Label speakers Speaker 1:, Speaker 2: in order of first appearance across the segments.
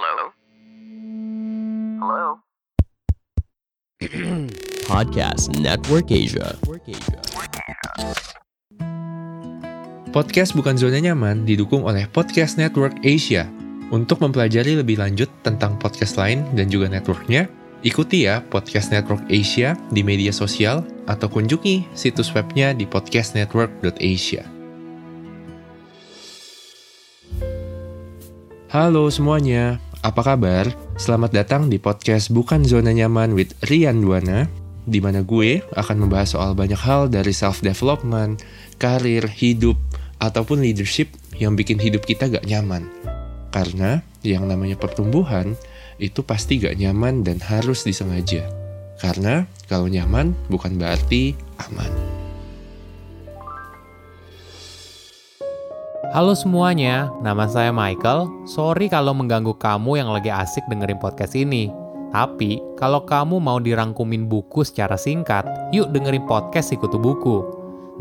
Speaker 1: Hello? Hello?
Speaker 2: Podcast Network Asia.
Speaker 3: Podcast Bukan Zona Nyaman didukung oleh Podcast Network Asia. Untuk mempelajari lebih lanjut tentang podcast lain dan juga networknya, ikuti ya Podcast Network Asia di media sosial atau kunjungi situs webnya di podcastnetwork.asia. Halo semuanya, apa kabar? Selamat datang di podcast Bukan Zona Nyaman with Rian Duana, di mana gue akan membahas soal banyak hal dari self-development, karir, hidup, ataupun leadership yang bikin hidup kita gak nyaman. Karena yang namanya pertumbuhan itu pasti gak nyaman dan harus disengaja. Karena kalau nyaman bukan berarti aman.
Speaker 4: Halo semuanya, nama saya Michael. Sorry kalau mengganggu kamu yang lagi asik dengerin podcast ini. Tapi, kalau kamu mau dirangkumin buku secara singkat, yuk dengerin podcast Sikutu Buku.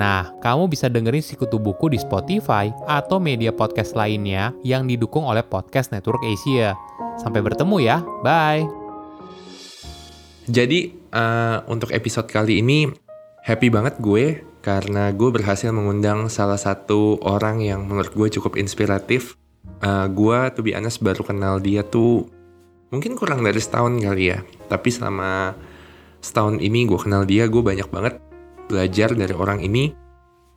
Speaker 4: Nah, kamu bisa dengerin Sikutu Buku di Spotify atau media podcast lainnya yang didukung oleh Podcast Network Asia. Sampai bertemu ya, bye!
Speaker 3: Jadi uh, untuk episode kali ini happy banget gue karena gue berhasil mengundang salah satu orang yang menurut gue cukup inspiratif. Uh, gue tuh be honest baru kenal dia tuh mungkin kurang dari setahun kali ya. Tapi selama setahun ini gue kenal dia gue banyak banget belajar dari orang ini.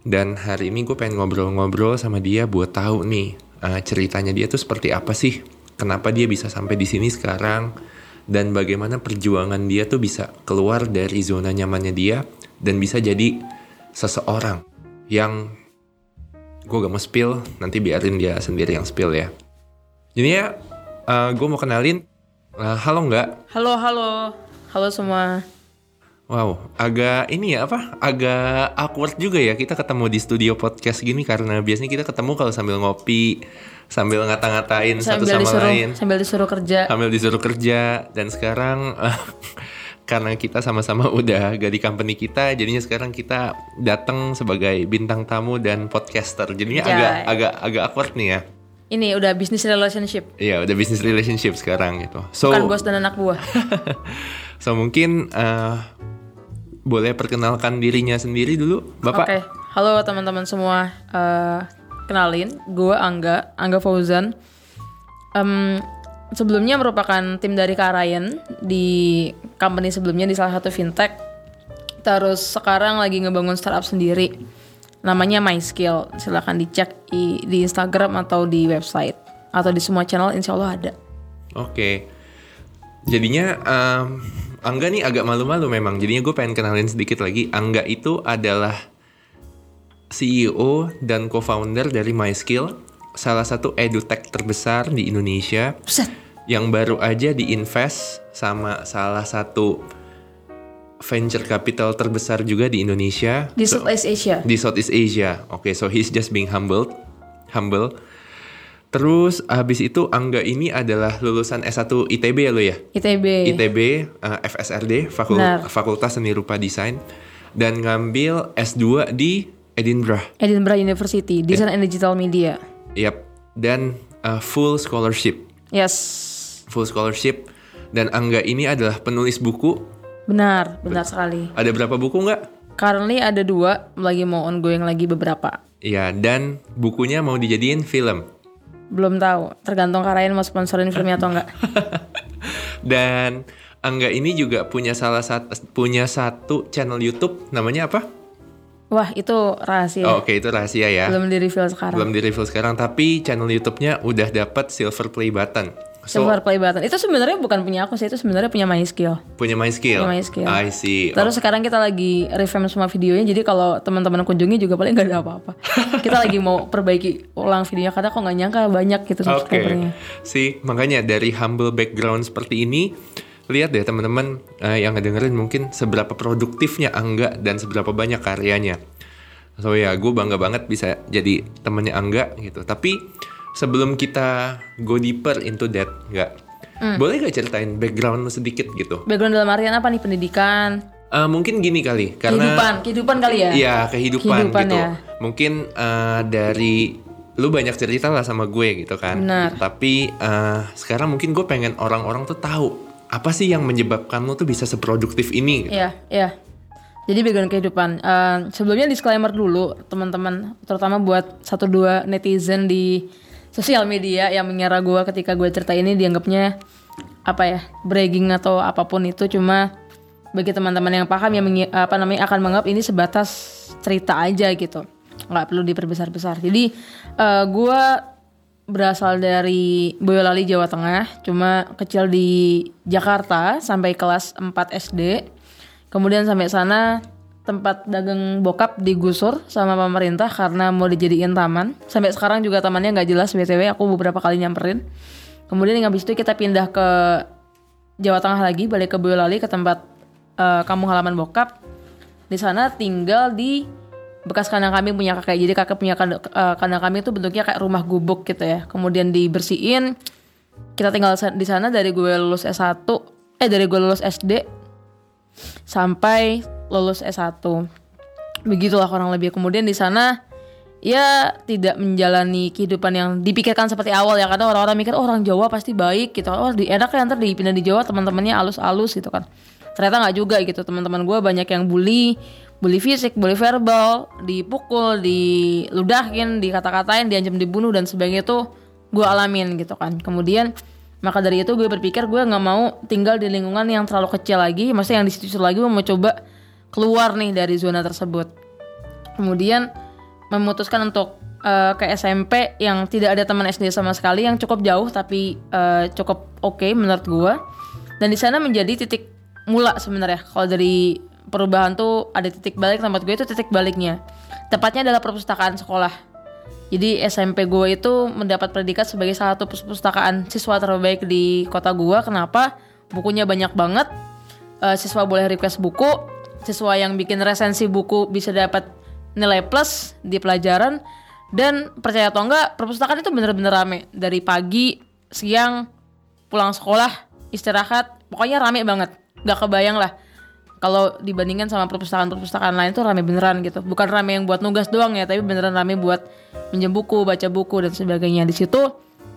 Speaker 3: Dan hari ini gue pengen ngobrol-ngobrol sama dia buat tahu nih uh, ceritanya dia tuh seperti apa sih. Kenapa dia bisa sampai di sini sekarang dan bagaimana perjuangan dia tuh bisa keluar dari zona nyamannya dia dan bisa jadi seseorang yang gue gak mau spill nanti biarin dia sendiri yang spill ya jadi ya uh, gue mau kenalin uh, halo nggak
Speaker 5: Halo, halo. Halo semua.
Speaker 3: wow agak ini ya apa agak awkward juga ya kita ketemu di studio podcast gini karena biasanya kita ketemu kalau sambil ngopi sambil ngata-ngatain satu
Speaker 5: Sambil
Speaker 3: sama
Speaker 5: disuruh
Speaker 3: lain
Speaker 5: sambil disuruh kerja.
Speaker 3: sambil disuruh kerja dan sekarang eh, karena kita sama-sama udah gak di company kita jadinya sekarang kita datang sebagai bintang tamu dan podcaster jadinya
Speaker 5: Jai.
Speaker 3: agak agak agak awkward nih ya
Speaker 5: Ini udah business relationship,
Speaker 3: iya udah business relationship sekarang gitu so
Speaker 5: bukan bos dan anak buah.
Speaker 3: so mungkin eh, boleh perkenalkan dirinya sendiri dulu
Speaker 5: Oke.
Speaker 3: bapak
Speaker 5: Halo teman-teman semua. Eh, kenalin, gue Angga, Angga Fauzan. Em, sebelumnya merupakan tim dari Kak Ryan di company sebelumnya di salah satu fintech. Terus sekarang lagi ngebangun startup sendiri. Namanya MySkill. Silahkan dicek di, di Instagram atau di website atau di semua channel insya Allah ada.
Speaker 3: Oke. Jadinya em, Angga nih agak malu-malu memang. Jadinya gue pengen kenalin sedikit lagi. Angga itu adalah CEO dan co-founder dari MySkill, salah satu edutech terbesar di Indonesia
Speaker 5: Buset.
Speaker 3: Yang baru aja diinvest sama salah satu venture capital terbesar juga di Indonesia.
Speaker 5: Di
Speaker 3: So-
Speaker 5: Southeast Asia.
Speaker 3: di Southeast Asia. Oke, so he's just being humbled, humble. Terus habis itu Angga ini adalah lulusan S1 ITB ya lo ya?
Speaker 5: ITB.
Speaker 3: ITB uh, FSRD Fakul-
Speaker 5: Benar.
Speaker 3: Fakultas Seni Rupa Desain dan ngambil S2 di Edinburgh.
Speaker 5: Edinburgh University, Design and Digital Media.
Speaker 3: Yap, dan uh, full scholarship.
Speaker 5: Yes.
Speaker 3: Full scholarship dan Angga ini adalah penulis buku.
Speaker 5: Benar, benar sekali.
Speaker 3: Ada berapa buku nggak?
Speaker 5: Currently ada dua, lagi mau ongoing lagi beberapa.
Speaker 3: Iya, dan bukunya mau dijadiin film.
Speaker 5: Belum tahu, tergantung Karayan mau sponsorin filmnya atau enggak.
Speaker 3: Dan Angga ini juga punya salah satu punya satu channel YouTube namanya apa?
Speaker 5: Wah, itu rahasia.
Speaker 3: Oh, Oke itu rahasia ya.
Speaker 5: Belum di reveal sekarang.
Speaker 3: Belum di reveal sekarang tapi channel YouTube-nya udah dapat silver play button. So
Speaker 5: Button. Itu sebenarnya bukan punya aku sih, itu sebenarnya punya MySkill.
Speaker 3: punya my skill.
Speaker 5: Punya MySkill.
Speaker 3: I see.
Speaker 5: Terus sekarang kita lagi revamp semua videonya, jadi kalau teman-teman kunjungi juga paling nggak ada apa-apa. kita lagi mau perbaiki ulang videonya karena kok nggak nyangka banyak gitu subscribernya.
Speaker 3: Sih, makanya dari humble background seperti ini lihat deh teman-teman eh, yang ngedengerin mungkin seberapa produktifnya Angga dan seberapa banyak karyanya. So ya, gue bangga banget bisa jadi temennya Angga gitu. Tapi sebelum kita go deeper into that, nggak?
Speaker 5: Hmm.
Speaker 3: Boleh gak ceritain background lu sedikit gitu?
Speaker 5: Background dalam artian apa nih pendidikan,
Speaker 3: Eh, mungkin gini kali, karena
Speaker 5: kehidupan, kehidupan kali ya?
Speaker 3: Iya kehidupan
Speaker 5: Kehidupan
Speaker 3: gitu.
Speaker 5: ya.
Speaker 3: Mungkin eh, dari lu banyak cerita lah sama gue gitu kan.
Speaker 5: Benar.
Speaker 3: Tapi eh, sekarang mungkin gue pengen orang-orang tuh tahu apa sih yang menyebabkan lu tuh bisa seproduktif ini. gitu.
Speaker 5: Iya, iya. Jadi background kehidupan. Eh, sebelumnya disclaimer dulu, teman-teman, terutama buat satu dua netizen di sosial media yang mengira gue ketika gue cerita ini dianggapnya apa ya bragging atau apa pun itu. Cuma bagi teman-teman yang paham yang apa namanya akan menganggap ini sebatas cerita aja gitu. Nggak perlu diperbesar-besar. Jadi eh, gue berasal dari Boyolali Jawa Tengah. Cuma kecil di Jakarta sampai kelas 4 SD kemudian sampai sana tempat dagang bokap digusur sama pemerintah karena mau dijadiin taman. Sampai sekarang juga tamannya nggak jelas btw aku beberapa kali nyamperin. Kemudian habis itu kita pindah ke Jawa Tengah lagi balik ke Boyolali ke tempat eh, kampung halaman bokap. Di sana tinggal di bekas kandang kambing punya kakek. Jadi kakek punya kandang, eh, kandang kambing itu bentuknya kayak rumah gubuk gitu ya. Kemudian dibersihin. Kita tinggal di sana dari gue lulus S1 eh dari gue lulus SD sampai lulus S1 begitulah kurang lebih. Kemudian di sana ya tidak menjalani kehidupan yang dipikirkan seperti awal ya. Karena orang-orang mikir oh, orang Jawa pasti baik gitu. Oh di enak ya ntar dipindah di Jawa teman-temannya alus-alus gitu kan. Ternyata nggak juga gitu. Teman-teman gue banyak yang bully bully fisik bully verbal dipukul diludahin dikata-katain diancam dibunuh dan sebagainya itu gue alamin gitu kan. Kemudian maka dari itu gue berpikir gue nggak mau tinggal di lingkungan yang terlalu kecil lagi. Maksudnya yang di situ lagi gue mau coba keluar nih dari zona tersebut kemudian memutuskan untuk eh, ke SMP yang tidak ada teman SD sama sekali yang cukup jauh tapi eh, cukup oke menurut gue dan di sana menjadi titik mula sebenarnya kalau dari perubahan tuh ada titik balik tempat gue itu titik baliknya tepatnya adalah perpustakaan sekolah jadi SMP gue itu mendapat predikat sebagai salah satu perpustakaan siswa terbaik di kota gue. Kenapa? Bukunya banyak banget. Eh, siswa boleh request buku. Siswa yang bikin resensi buku bisa dapat nilai plus di pelajaran. Dan percaya atau enggak, perpustakaan itu bener-bener rame. Dari pagi, siang, pulang sekolah, istirahat. Pokoknya rame banget. Gak kebayang lah kalau dibandingkan sama perpustakaan-perpustakaan lain tuh rame beneran gitu. Bukan rame yang buat nugas doang ya, tapi beneran rame buat minjem buku, baca buku dan sebagainya. Di situ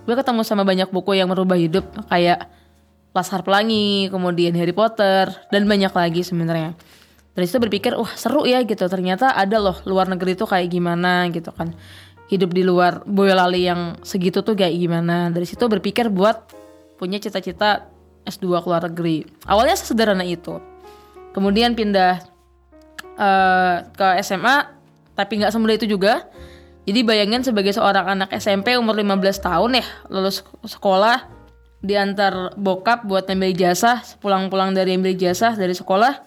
Speaker 5: gue ketemu sama banyak buku yang merubah hidup kayak Laskar Pelangi, kemudian Harry Potter dan banyak lagi sebenarnya. Dari situ berpikir, wah seru ya gitu. Ternyata ada loh luar negeri tuh kayak gimana gitu kan. Hidup di luar Boyolali yang segitu tuh kayak gimana. Dari situ berpikir buat punya cita-cita S2 ke luar negeri. Awalnya sesederhana itu kemudian pindah eh, ke SMA tapi nggak semudah itu juga jadi bayangin sebagai seorang anak SMP umur 15 tahun ya lulus sekolah diantar bokap buat ambil ijazah pulang-pulang dari ambil ijazah dari sekolah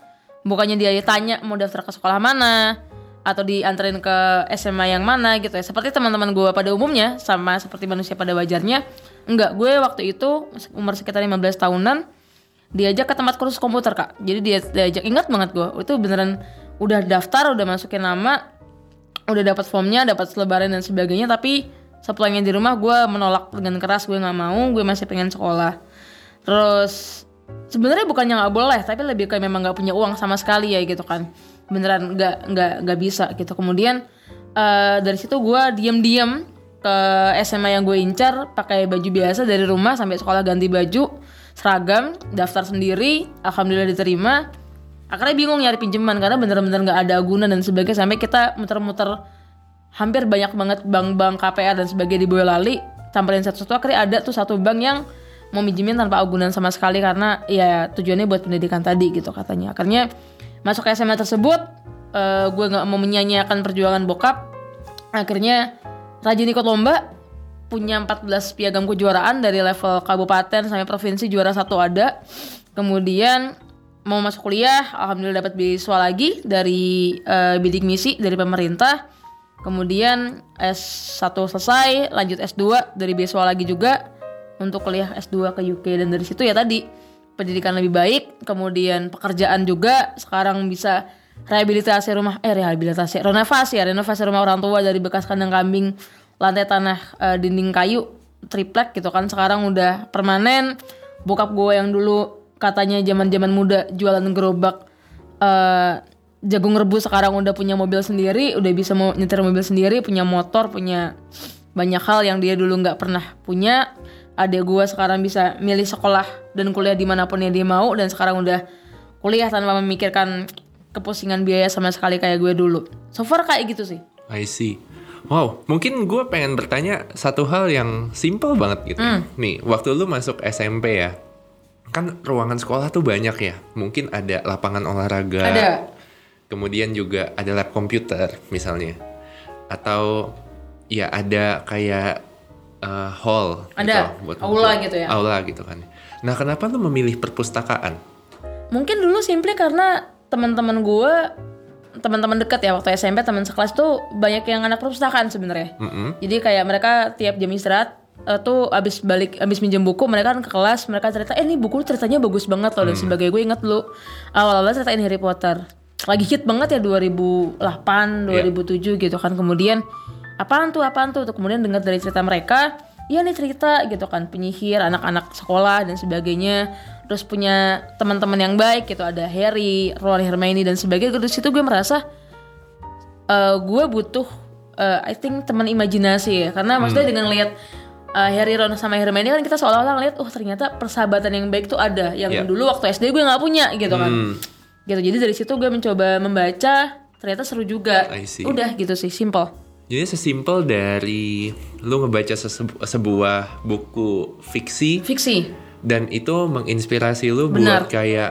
Speaker 5: bukannya dia tanya mau daftar ke sekolah mana atau dianterin ke SMA yang mana gitu ya. Seperti teman-teman gue pada umumnya sama seperti manusia pada wajarnya. Enggak gue waktu itu umur sekitar 15 tahunan diajak ke tempat kursus komputer kak. Jadi dia diajak ingat banget gue itu beneran udah daftar udah masukin nama udah dapat formnya dapat selebaran dan sebagainya tapi sepulangnya di rumah gue menolak dengan keras gue nggak mau gue masih pengen sekolah. Terus sebenarnya bukannya nggak boleh tapi lebih kayak memang nggak punya uang sama sekali ya gitu kan. Beneran nggak nggak nggak bisa gitu. Kemudian eh, dari situ gue diem-diem ke SMA yang gue incar pakai baju biasa dari rumah sampai sekolah ganti baju seragam daftar sendiri alhamdulillah diterima. Akhirnya bingung nyari pinjaman karena bener-bener nggak ada agunan dan sebagainya. Sampai kita muter-muter hampir banyak banget bank-bank KPR dan sebagainya di Boyolali samperin satu-satu. Akhirnya ada tuh satu bank yang mau minjemin tanpa agunan sama sekali karena ya tujuannya buat pendidikan tadi gitu katanya. Akhirnya masuk SMA tersebut eh, gue nggak mau menyanyiakan perjuangan bokap. Akhirnya rajin ikut lomba punya 14 piagam kejuaraan dari level kabupaten sampai provinsi juara satu ada. Kemudian mau masuk kuliah alhamdulillah dapat beasiswa lagi dari eh, bidik misi dari pemerintah. Kemudian S1 selesai lanjut S2 dari beasiswa lagi juga untuk kuliah S2 ke UK dan dari situ ya tadi pendidikan lebih baik kemudian pekerjaan juga sekarang bisa rehabilitasi rumah eh rehabilitasi renovasi ya renovasi rumah orang tua dari bekas kandang kambing lantai tanah eh, dinding kayu triplek gitu kan. Sekarang udah permanen. Bokap gue yang dulu katanya zaman zaman muda jualan gerobak eh, jagung rebus sekarang udah punya mobil sendiri udah bisa mau nyetir mobil sendiri punya motor punya banyak hal yang dia dulu nggak pernah punya adik gue sekarang bisa milih sekolah dan kuliah di mana pun yang dia mau dan sekarang udah kuliah tanpa memikirkan kepusingan biaya sama sekali kayak gue dulu so far kayak gitu sih
Speaker 3: I see. Wow, mungkin gue pengen bertanya satu hal yang simple banget gitu.
Speaker 5: Hmm.
Speaker 3: Nih, waktu lu masuk SMP ya, kan ruangan sekolah tuh banyak ya. Mungkin ada lapangan olahraga.
Speaker 5: Ada.
Speaker 3: Kemudian juga ada lab komputer misalnya. Atau ya ada kayak uh, hall.
Speaker 5: Ada,
Speaker 3: gitu,
Speaker 5: aula gitu ya.
Speaker 3: Aula gitu kan. Nah, kenapa lu memilih perpustakaan?
Speaker 5: mungkin dulu simply karena teman-teman gue teman-teman dekat ya waktu SMP teman sekelas tuh banyak yang anak perpustakaan sebenarnya
Speaker 3: Mm-mm.
Speaker 5: jadi kayak mereka tiap jam istirahat eh, tuh abis balik abis minjem buku mereka kan ke kelas mereka cerita eh ini buku lu ceritanya bagus banget loh dan sebagai gue inget lu awal-awal ceritain Harry Potter lagi hit banget ya 2008 2007 gitu kan kemudian apaan tuh apaan tuh? Kemudian dengar dari cerita mereka iya nih cerita gitu kan penyihir anak-anak sekolah dan sebagainya. Terus punya teman-teman yang baik gitu ada Harry, Ron, Hermione dan sebagainya. Dari situ gue merasa eh, gue butuh eh, I think teman imajinasi ya. Karena maksudnya dengan lihat eh, Harry Ron sama Hermione kan kita seolah-olah ngeliat oh ternyata persahabatan yang baik tuh ada yang
Speaker 3: Yeah.
Speaker 5: dulu waktu SD gue nggak punya gitu kan.
Speaker 3: Hmm.
Speaker 5: gitu jadi dari situ gue mencoba membaca ternyata seru juga. Udah gitu sih simple
Speaker 3: Jadi sesimpel dari lu ngebaca sese- sebuah buku fiksi
Speaker 5: fiksi.
Speaker 3: dan itu menginspirasi lu
Speaker 5: Benar.
Speaker 3: buat kayak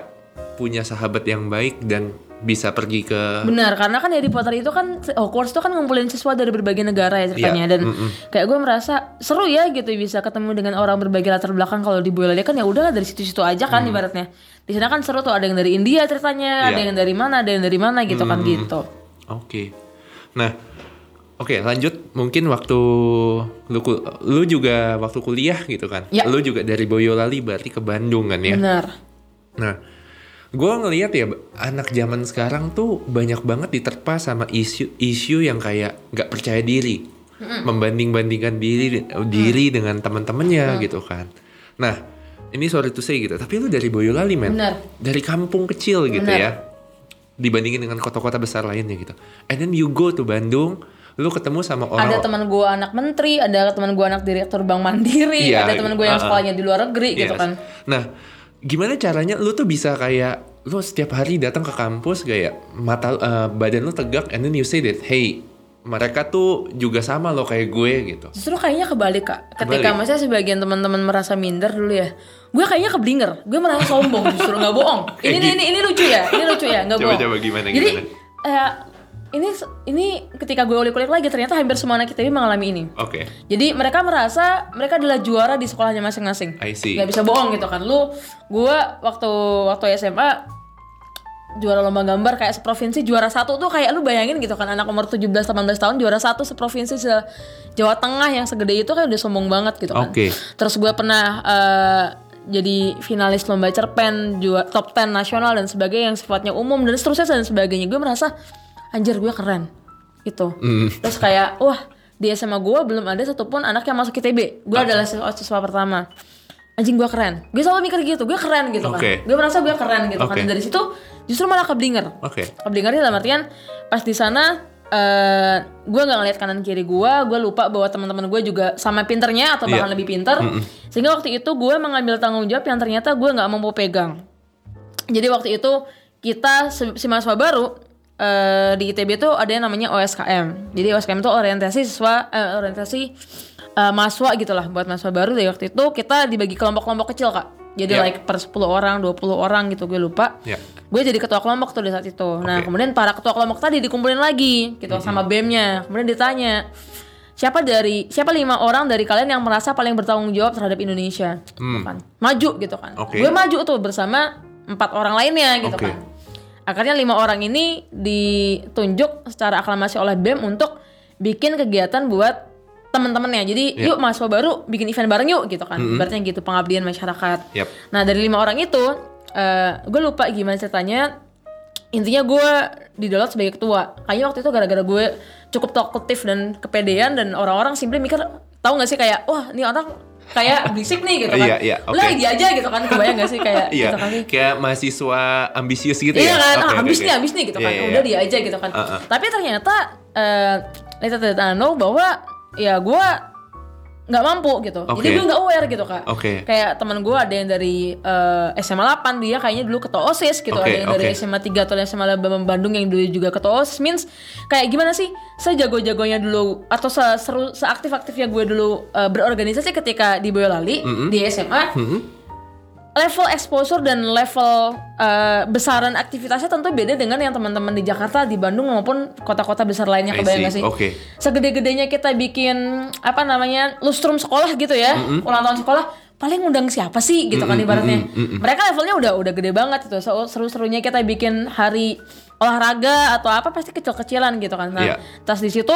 Speaker 3: punya sahabat yang baik dan bisa pergi ke
Speaker 5: benar karena kan Harry Potter itu kan Hogwarts itu kan ngumpulin siswa dari berbagai negara ya ceritanya.
Speaker 3: Iya,
Speaker 5: dan kayak gue merasa seru ya gitu bisa ketemu dengan orang berbagai latar belakang. Kalau di Boyolali kan ya udah dari situ-situ aja kan ibaratnya. Di sana kan seru tuh ada yang dari India ceritanya ada
Speaker 3: Iya.
Speaker 5: yang dari mana ada yang dari mana gitu kan gitu.
Speaker 3: Oke. Nah, oke lanjut mungkin waktu lu lu juga waktu kuliah gitu kan.
Speaker 5: Ya.
Speaker 3: Lu juga dari Boyolali berarti ke Bandung kan ya.
Speaker 5: benar
Speaker 3: Nah, gue ngelihat ya anak zaman sekarang tuh banyak banget diterpa sama isu isu yang kayak nggak percaya diri, membanding-bandingkan diri diri dengan teman-temannya gitu kan. Nah, ini sorry to say gitu, tapi lu dari Boyolali men,
Speaker 5: Benar.
Speaker 3: dari kampung kecil gitu ya, dibandingin dengan kota-kota besar lainnya gitu. And then you go to Bandung, lu ketemu sama orang
Speaker 5: ada teman gue anak menteri ada teman gue anak direktur bank mandiri
Speaker 3: Iya,
Speaker 5: ada teman gue yang
Speaker 3: uh-uh.
Speaker 5: sekolahnya di luar negeri gitu
Speaker 3: Yes.
Speaker 5: kan
Speaker 3: Nah, gimana caranya lu tuh bisa kayak lu setiap hari datang ke kampus kayak mata eh, badan lu tegak and then you say that hey mereka tuh juga sama loh kayak gue gitu.
Speaker 5: Justru kayaknya kebalik kak. Ketika
Speaker 3: Kebalik.
Speaker 5: maksudnya sebagian teman-teman merasa minder dulu ya, gue kayaknya keblinger. Gue merasa sombong justru nggak bohong. Ini, ini ini ini lucu ya, ini lucu ya, nggak
Speaker 3: Coba,
Speaker 5: bohong.
Speaker 3: coba, gimana,
Speaker 5: Jadi
Speaker 3: gimana?
Speaker 5: eh, ini ini ketika gue ulik-ulik lagi ternyata hampir semua anak ITB mengalami ini.
Speaker 3: Oke.
Speaker 5: Jadi mereka merasa mereka adalah juara di sekolahnya masing-masing.
Speaker 3: I see.
Speaker 5: Gak bisa bohong gitu kan. Lu, gue waktu waktu SMA juara lomba gambar kayak seprovinsi juara satu tuh kayak lu bayangin gitu kan anak umur 17-18 tahun juara satu seprovinsi se Jawa Tengah yang segede itu kan udah sombong banget gitu kan.
Speaker 3: Oke.
Speaker 5: Terus gue pernah eh, jadi finalis lomba cerpen, juara top 10 nasional dan sebagainya yang sifatnya umum dan seterusnya dan sebagainya. Gue merasa anjir gue keren gitu.
Speaker 3: Hmm.
Speaker 5: Terus kayak wah di SMA gue belum ada satupun anak yang masuk ITB. Gue adalah siswa, siswa pertama. Anjing gue keren. Gue selalu mikir gitu, gue keren gitu kan.
Speaker 3: Oke.
Speaker 5: Gue merasa gue keren gitu kan.
Speaker 3: Oke.
Speaker 5: Dan dari situ justru malah keblinger.
Speaker 3: Oke.
Speaker 5: Keblingernya dalam artian pas di sana eh gue nggak ngeliat kanan kiri gue, gue lupa bahwa teman-teman gue juga sama pinternya atau bahkan
Speaker 3: Iya.
Speaker 5: lebih pinter. Sehingga waktu itu gue mengambil tanggung jawab yang ternyata gue nggak mampu pegang. Jadi waktu itu kita si mahasiswa baru eh, di ITB itu ada yang namanya OSKM. Jadi OSKM itu orientasi siswa eh, orientasi eh, mahasiswa gitulah buat mahasiswa baru dari waktu itu kita dibagi kelompok-kelompok kecil kak. Jadi
Speaker 3: Yeah.
Speaker 5: like per 10 orang, 20 orang gitu gue lupa.
Speaker 3: Ya.
Speaker 5: Gue jadi ketua kelompok tuh di saat itu. Nah,
Speaker 3: Oke.
Speaker 5: kemudian para ketua kelompok tadi dikumpulin lagi gitu sama BEM-nya. Kemudian ditanya, siapa dari siapa lima orang dari kalian yang merasa paling bertanggung jawab terhadap Indonesia? Gitu kan. Maju gitu kan.
Speaker 3: Oke.
Speaker 5: Gue maju tuh bersama empat orang lainnya gitu
Speaker 3: Oke.
Speaker 5: kan. Akhirnya lima orang ini ditunjuk secara aklamasi oleh BEM untuk bikin kegiatan buat teman-temannya. Jadi
Speaker 3: Ya.
Speaker 5: yuk mahasiswa baru bikin event bareng yuk gitu kan. Berarti gitu pengabdian masyarakat.
Speaker 3: Yap.
Speaker 5: Nah dari lima orang itu, eh gue lupa gimana ceritanya. Intinya gue didownload sebagai ketua. Kayaknya waktu itu gara-gara gue cukup talkative dan kepedean dan orang-orang simply mikir, tahu nggak sih kayak, wah ini orang kayak berisik nih gitu kan.
Speaker 3: Iya, iya, oke.
Speaker 5: Lah dia aja gitu kan, kebayang gak sih kayak
Speaker 3: Iya.
Speaker 5: gitu kan.
Speaker 3: Kayak mahasiswa ambisius gitu
Speaker 5: Iya
Speaker 3: ya.
Speaker 5: kan,
Speaker 3: Oke,
Speaker 5: ah, habis
Speaker 3: oke.
Speaker 5: nih, habis nih gitu kan.
Speaker 3: Iya, iya,
Speaker 5: Udah
Speaker 3: iya.
Speaker 5: dia aja gitu kan.
Speaker 3: Uh-uh.
Speaker 5: Tapi ternyata eh Leta tidak know bahwa ya gue nggak mampu gitu.
Speaker 3: Oke.
Speaker 5: Jadi gue nggak aware gitu kak.
Speaker 3: Oke.
Speaker 5: Kayak teman gue ada yang dari eh, SMA 8 dia kayaknya dulu ketua osis gitu.
Speaker 3: Oke,
Speaker 5: ada yang dari
Speaker 3: oke.
Speaker 5: SMA 3 atau SMA Bambang Bandung yang dulu juga ketua osis. Means kayak gimana sih? Sejago-jagonya dulu atau se- seru seaktif-aktifnya gue dulu eh, berorganisasi ketika di Boyolali di SMA. Level exposure dan level eh, besaran aktivitasnya tentu beda dengan yang teman-teman di Jakarta, di Bandung maupun kota-kota besar lainnya kebayang gak sih?
Speaker 3: Oke.
Speaker 5: segede-gedenya kita bikin apa namanya lustrum sekolah gitu ya ulang tahun sekolah paling undang siapa sih gitu kan ibaratnya mereka levelnya udah udah gede banget itu So, seru-serunya kita bikin hari olahraga atau apa pasti kecil-kecilan gitu kan nah
Speaker 3: Iya.
Speaker 5: tas di situ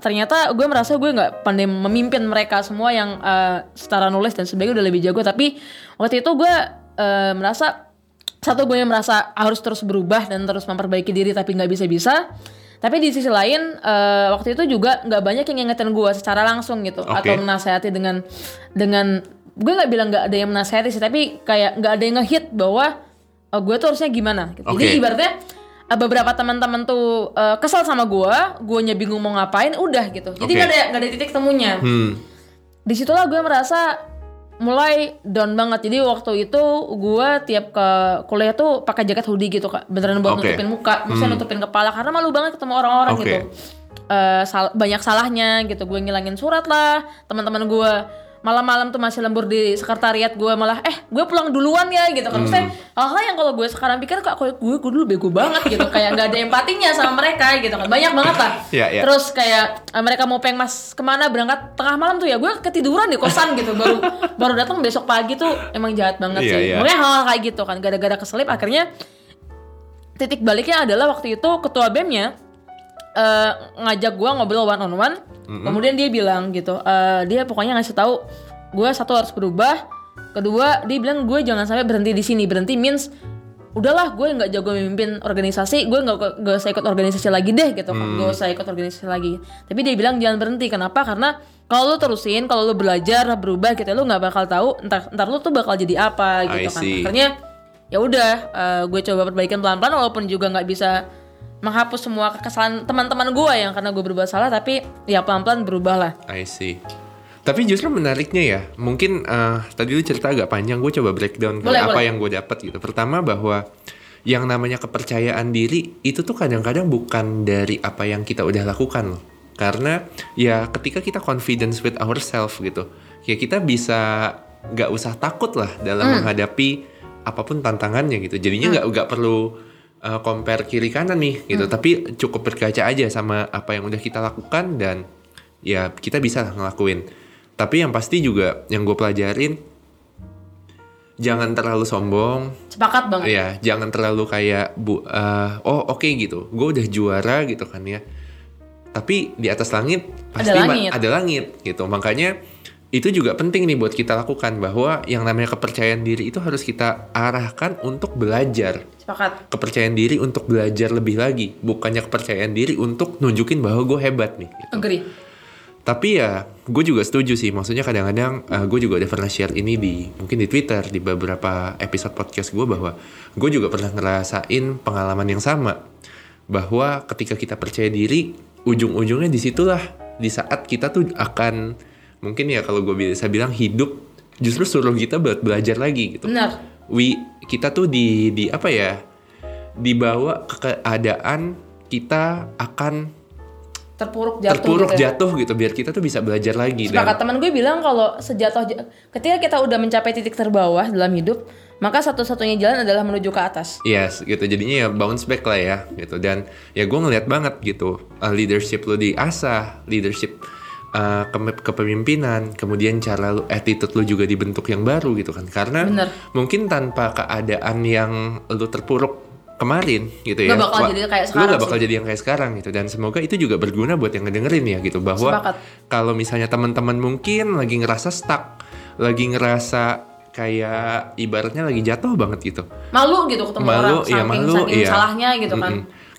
Speaker 5: ternyata gue merasa gue nggak pandai memimpin mereka semua yang eh, secara nulis dan sebagainya udah lebih jago tapi waktu itu gue eh, merasa satu gue merasa harus terus berubah dan terus memperbaiki diri tapi nggak bisa-bisa tapi di sisi lain eh, waktu itu juga nggak banyak yang ngingetin gue secara langsung gitu
Speaker 3: Oke.
Speaker 5: atau menasehati dengan dengan gue nggak bilang nggak ada yang menasehati sih tapi kayak nggak ada yang ngehit bahwa eh, gue tuh harusnya gimana gitu. jadi
Speaker 3: Oke.
Speaker 5: ibaratnya beberapa teman-teman tuh eh, kesal sama gue gue bingung mau ngapain udah gitu. Jadi nggak ada nggak ada titik temunya.
Speaker 3: Hmm.
Speaker 5: di situlah gue merasa mulai down banget. Jadi waktu itu gue tiap ke kuliah tuh pakai jaket hoodie gitu kak. Beneran buat
Speaker 3: Oke.
Speaker 5: nutupin muka maksudnya nutupin kepala karena malu banget ketemu orang-orang
Speaker 3: Oke.
Speaker 5: gitu. Eh, sal- banyak salahnya gitu. Gue ngilangin surat lah teman-teman gue malam-malam tuh masih lembur di sekretariat gue malah eh gue pulang duluan ya gitu kan. Maksudnya hal-hal yang kalau gue sekarang pikir kok gue gue dulu bego banget gitu. Kayak nggak ada empatinya sama mereka gitu kan. Banyak banget lah.
Speaker 3: Iya, iya.
Speaker 5: terus kayak eh, mereka mau pengen mas ke mana berangkat tengah malam tuh ya gue ketiduran di kosan gitu. Baru baru datang besok pagi tuh emang jahat banget
Speaker 3: Iya,
Speaker 5: sih.
Speaker 3: iya.
Speaker 5: makanya hal-hal kayak gitu kan gara-gara keselip akhirnya titik baliknya adalah waktu itu ketua BEM-nya eh, ngajak gue ngobrol one on one kemudian dia bilang gitu eh, dia pokoknya ngasih tahu gue satu harus berubah kedua dia bilang gue jangan sampai berhenti di sini. Berhenti means udahlah gue nggak jago memimpin organisasi gue nggak gak usah ikut organisasi lagi deh gitu. Kan gak usah ikut organisasi lagi. Tapi dia bilang jangan berhenti kenapa? Karena kalau lu terusin kalau lu belajar berubah gitu lu nggak bakal tahu ntar ntar lu tuh bakal jadi apa gitu
Speaker 3: I
Speaker 5: kan.
Speaker 3: see.
Speaker 5: akhirnya ya udah eh, gue coba perbaikin pelan-pelan walaupun juga nggak bisa menghapus semua kesalahan teman-teman gue yang karena gue berbuat salah tapi ya pelan-pelan berubah lah
Speaker 3: I see. Tapi justru menariknya ya, mungkin eh, tadi lu cerita agak panjang, gue coba breakdown
Speaker 5: Boleh,
Speaker 3: apa
Speaker 5: boleh.
Speaker 3: yang gue dapat gitu. Pertama bahwa yang namanya kepercayaan diri itu tuh kadang-kadang bukan dari apa yang kita udah lakukan loh. Karena ya ketika kita confidence with ourselves gitu, ya kita bisa nggak usah takut lah dalam menghadapi apa pun tantangannya gitu. Jadinya nggak nggak perlu uh, compare kiri kanan nih gitu, tapi cukup berkaca aja sama apa yang udah kita lakukan dan ya kita bisa ngelakuin. Tapi yang pasti juga yang gue pelajarin jangan terlalu sombong,
Speaker 5: sepakat banget
Speaker 3: ya jangan terlalu kayak bu, eh, oh oke gitu, gue udah juara gitu kan ya. Tapi di atas langit pasti ma-
Speaker 5: langit.
Speaker 3: ada langit gitu. Makanya itu juga penting nih buat kita lakukan bahwa yang namanya kepercayaan diri itu harus kita arahkan untuk belajar.
Speaker 5: sepakat
Speaker 3: Kepercayaan diri untuk belajar lebih lagi, bukannya kepercayaan diri untuk nunjukin bahwa gue hebat nih. Gitu.
Speaker 5: agree
Speaker 3: Tapi ya gue juga setuju sih, maksudnya kadang-kadang uh, gue juga udah pernah share ini di mungkin di Twitter di beberapa episode podcast gue bahwa gue juga pernah ngerasain pengalaman yang sama bahwa ketika kita percaya diri ujung-ujungnya di situlah di saat kita tuh akan mungkin ya kalau gue bisa bilang hidup justru suruh kita buat belajar lagi gitu.
Speaker 5: benar
Speaker 3: We kita tuh di di apa ya dibawa ke keadaan kita akan
Speaker 5: terpuruk jatuh
Speaker 3: terpuruk
Speaker 5: gitu ya.
Speaker 3: jatuh gitu biar kita tuh bisa belajar lagi
Speaker 5: Sepakat
Speaker 3: dan
Speaker 5: teman gue bilang kalau sejatuh ketika kita udah mencapai titik terbawah dalam hidup, maka satu-satunya jalan adalah menuju ke atas.
Speaker 3: yes gitu jadinya ya bounce back lah ya gitu dan ya gue ngeliat banget gitu uh, leadership lo diasah leadership uh, ke- kepemimpinan kemudian cara lu attitude lo juga dibentuk yang baru gitu kan karena
Speaker 5: Bener.
Speaker 3: mungkin tanpa keadaan yang lo terpuruk kemarin gitu ya
Speaker 5: Nggak bakal jadi kayak
Speaker 3: lu
Speaker 5: sekarang
Speaker 3: nggak bakal
Speaker 5: sih.
Speaker 3: jadi yang kayak sekarang gitu dan semoga itu juga berguna buat yang ngedengerin ya gitu bahwa
Speaker 5: Sepakat.
Speaker 3: kalau misalnya teman-teman mungkin lagi ngerasa stuck lagi ngerasa kayak ibaratnya lagi jatuh banget gitu
Speaker 5: Malu gitu ketemu orang
Speaker 3: malu
Speaker 5: saking,
Speaker 3: ya malu
Speaker 5: saking
Speaker 3: iya.
Speaker 5: salahnya gitu kan.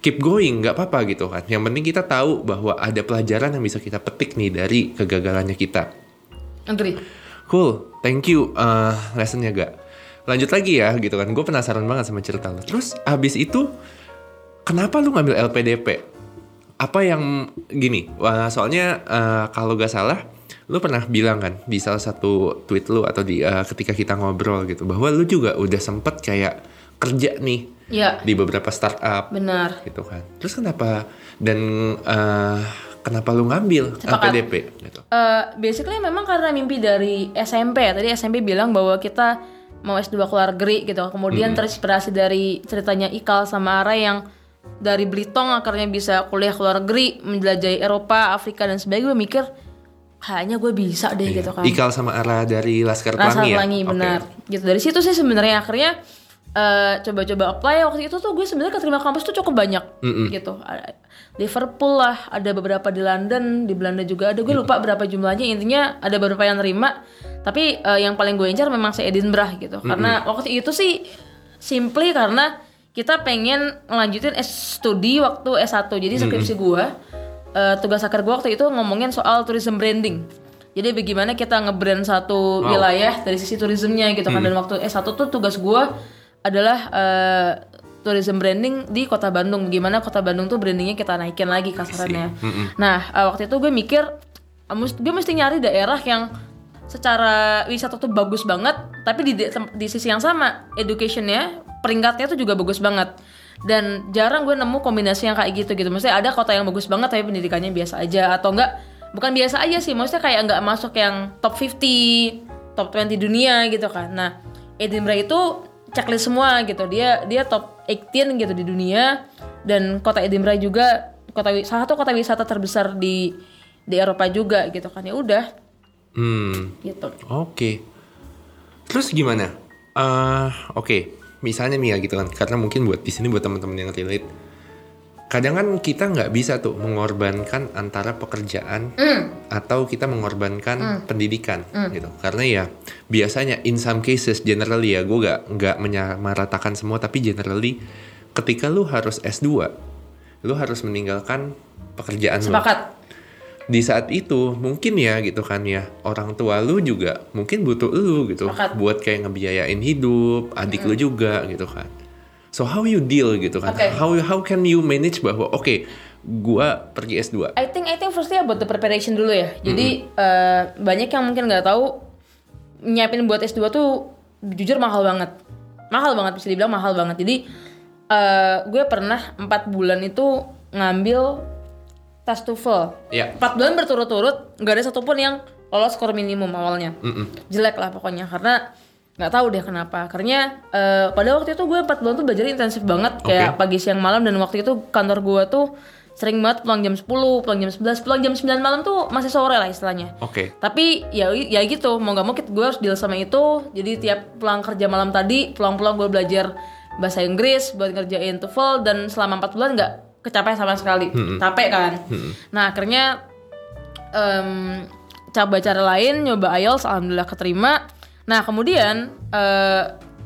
Speaker 3: Keep going nggak apa-apa gitu kan. Yang penting kita tahu bahwa ada pelajaran yang bisa kita petik nih dari kegagalannya kita.
Speaker 5: Agree.
Speaker 3: cool. Thank you uh, lessonnya gak lanjut lagi ya gitu kan. Gue penasaran banget sama cerita lo terus abis itu kenapa lu ngambil LPDP apa yang gini wah, soalnya uh, kalau gak salah lu pernah bilang kan di salah satu tweet lu atau di eh, ketika kita ngobrol gitu bahwa lu juga udah sempet kayak kerja nih
Speaker 5: Ya,
Speaker 3: di beberapa startup
Speaker 5: benar.
Speaker 3: gitu kan. Terus kenapa dan eh, kenapa lu ngambil
Speaker 5: Sepakat.
Speaker 3: LPDP gitu?
Speaker 5: Eh, basically memang karena mimpi dari SMP ya. Tadi SMP bilang bahwa kita mau S2 ke luar negeri gitu. Kemudian terinspirasi dari ceritanya Ikal sama Ara yang dari Belitung akhirnya bisa kuliah ke luar negeri, menjelajahi Eropa, Afrika dan sebagainya. Gue mikir kayaknya gue bisa deh gitu kan.
Speaker 3: Ikal sama Ara dari Laskar Pelangi ya?
Speaker 5: Pelangi
Speaker 3: Oke.
Speaker 5: benar. Gitu dari situ sih sebenarnya akhirnya eh, coba-coba apply waktu itu tuh gue sebenarnya keterima kampus tuh cukup banyak gitu. Ada Liverpool lah, ada beberapa di London, di Belanda juga ada. Gue lupa berapa jumlahnya. Intinya ada beberapa yang terima. Tapi eh, yang paling gue incar memang se Edinburgh gitu. Karena waktu itu sih simply karena kita pengen ngelanjutin S studi waktu S1. Jadi skripsi gue eh, tugas akhir gue waktu itu ngomongin soal tourism branding. Jadi bagaimana kita nge-brand satu wilayah dari sisi turismenya gitu kan. Dan waktu S1 tuh tugas gue adalah eh, tourism branding di kota Bandung. Gimana kota Bandung tuh brandingnya kita naikin lagi kasarannya. Nah eh, waktu itu gue mikir, eh, gue mesti nyari daerah yang secara wisata tuh bagus banget. Tapi di, di sisi yang sama, educationnya, peringkatnya tuh juga bagus banget. Dan jarang gue nemu kombinasi yang kayak gitu gitu. Maksudnya ada kota yang bagus banget tapi pendidikannya biasa aja atau enggak bukan biasa aja sih maksudnya kayak nggak masuk yang top 50 top 20 dunia gitu kan nah Edinburgh itu checklist semua gitu. Dia dia top 18 gitu di dunia. Dan kota Edinburgh juga kota salah satu kota wisata terbesar di di Eropa juga gitu kan. Ya udah.
Speaker 3: Hmm.
Speaker 5: gitu.
Speaker 3: Oke. Terus gimana? Eh, oke, misalnya nih ya gitu kan, karena mungkin buat di sini buat teman-teman yang relate, kadang kan kita nggak bisa tuh mengorbankan antara pekerjaan atau kita mengorbankan pendidikan gitu, karena ya biasanya in some cases generally ya gue nggak nggak menyamaratakan semua, tapi generally ketika lu harus S2, lu harus meninggalkan pekerjaan lu.
Speaker 5: Sepakat.
Speaker 3: Di saat itu mungkin ya gitu kan ya orang tua lu juga mungkin butuh lu gitu
Speaker 5: Sepakat.
Speaker 3: buat kayak ngebiayain hidup adik lu juga gitu kan so how you deal gitu kan
Speaker 5: Oke.
Speaker 3: how how can you manage bahwa oke gua pergi S2
Speaker 5: I think I think firstly about the preparation dulu ya. Jadi eh, banyak yang mungkin nggak tahu nyiapin buat S2 tuh jujur mahal banget. Mahal banget bisa dibilang mahal banget. Jadi eh, gue pernah empat bulan itu ngambil tes TOEFL.
Speaker 3: ya
Speaker 5: Empat bulan berturut-turut nggak ada satupun yang lolos skor minimum awalnya. Jelek lah pokoknya karena nggak tahu deh kenapa. Karena eh, pada waktu itu gue empat bulan tuh belajar intensif banget kayak pagi siang malam dan waktu itu kantor gue tuh sering banget pulang jam 10, pulang jam 11, pulang jam 9 malam tuh masih sore lah istilahnya.
Speaker 3: oke
Speaker 5: Tapi ya ya gitu, mau gak mau kita- gue harus deal sama itu. Jadi tiap pulang kerja malam tadi, pulang-pulang gue belajar bahasa Inggris buat ngerjain TOEFL dan selama 4 bulan nggak kecapai sama sekali. Capek kan. Nah, akhirnya em, coba cara lain, nyoba IELTS, alhamdulillah keterima. Nah, kemudian eh,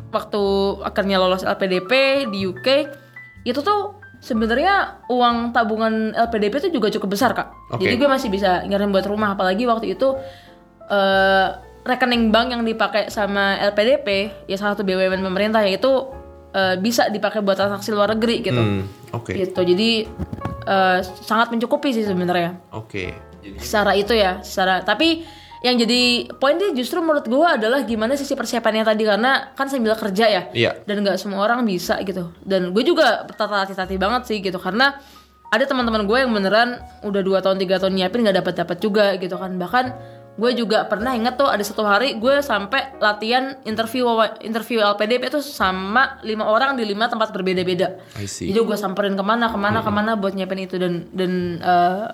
Speaker 5: waktu akhirnya lolos LPDP di UK, itu tuh sebenarnya uang tabungan LPDP itu juga cukup besar kak.
Speaker 3: Oke.
Speaker 5: Jadi gue masih bisa ngirim buat rumah, apalagi waktu itu eh, rekening bank yang dipakai sama LPDP ya salah satu BUMN pemerintah yaitu eh, bisa dipakai buat transaksi luar negeri gitu.
Speaker 3: Hmm, oke
Speaker 5: Gitu. Jadi eh, sangat mencukupi sih sebenarnya
Speaker 3: oke Jadi-
Speaker 5: secara itu ya secara tapi yang jadi poinnya justru menurut gue adalah gimana sisi persiapannya tadi karena kan sambil kerja ya
Speaker 3: Iya.
Speaker 5: dan nggak semua orang bisa gitu. Dan gue juga bertata hati-hati banget sih gitu karena ada teman-teman gue yang beneran udah dua tahun tiga tahun nyiapin nggak dapat dapat juga gitu kan. Bahkan gue juga pernah inget tuh ada satu hari gue sampai latihan interview interview LPDP itu sama lima orang di lima tempat berbeda-beda. Jadi gue samperin ke mana ke mana ke mana buat nyiapin itu dan dan eh,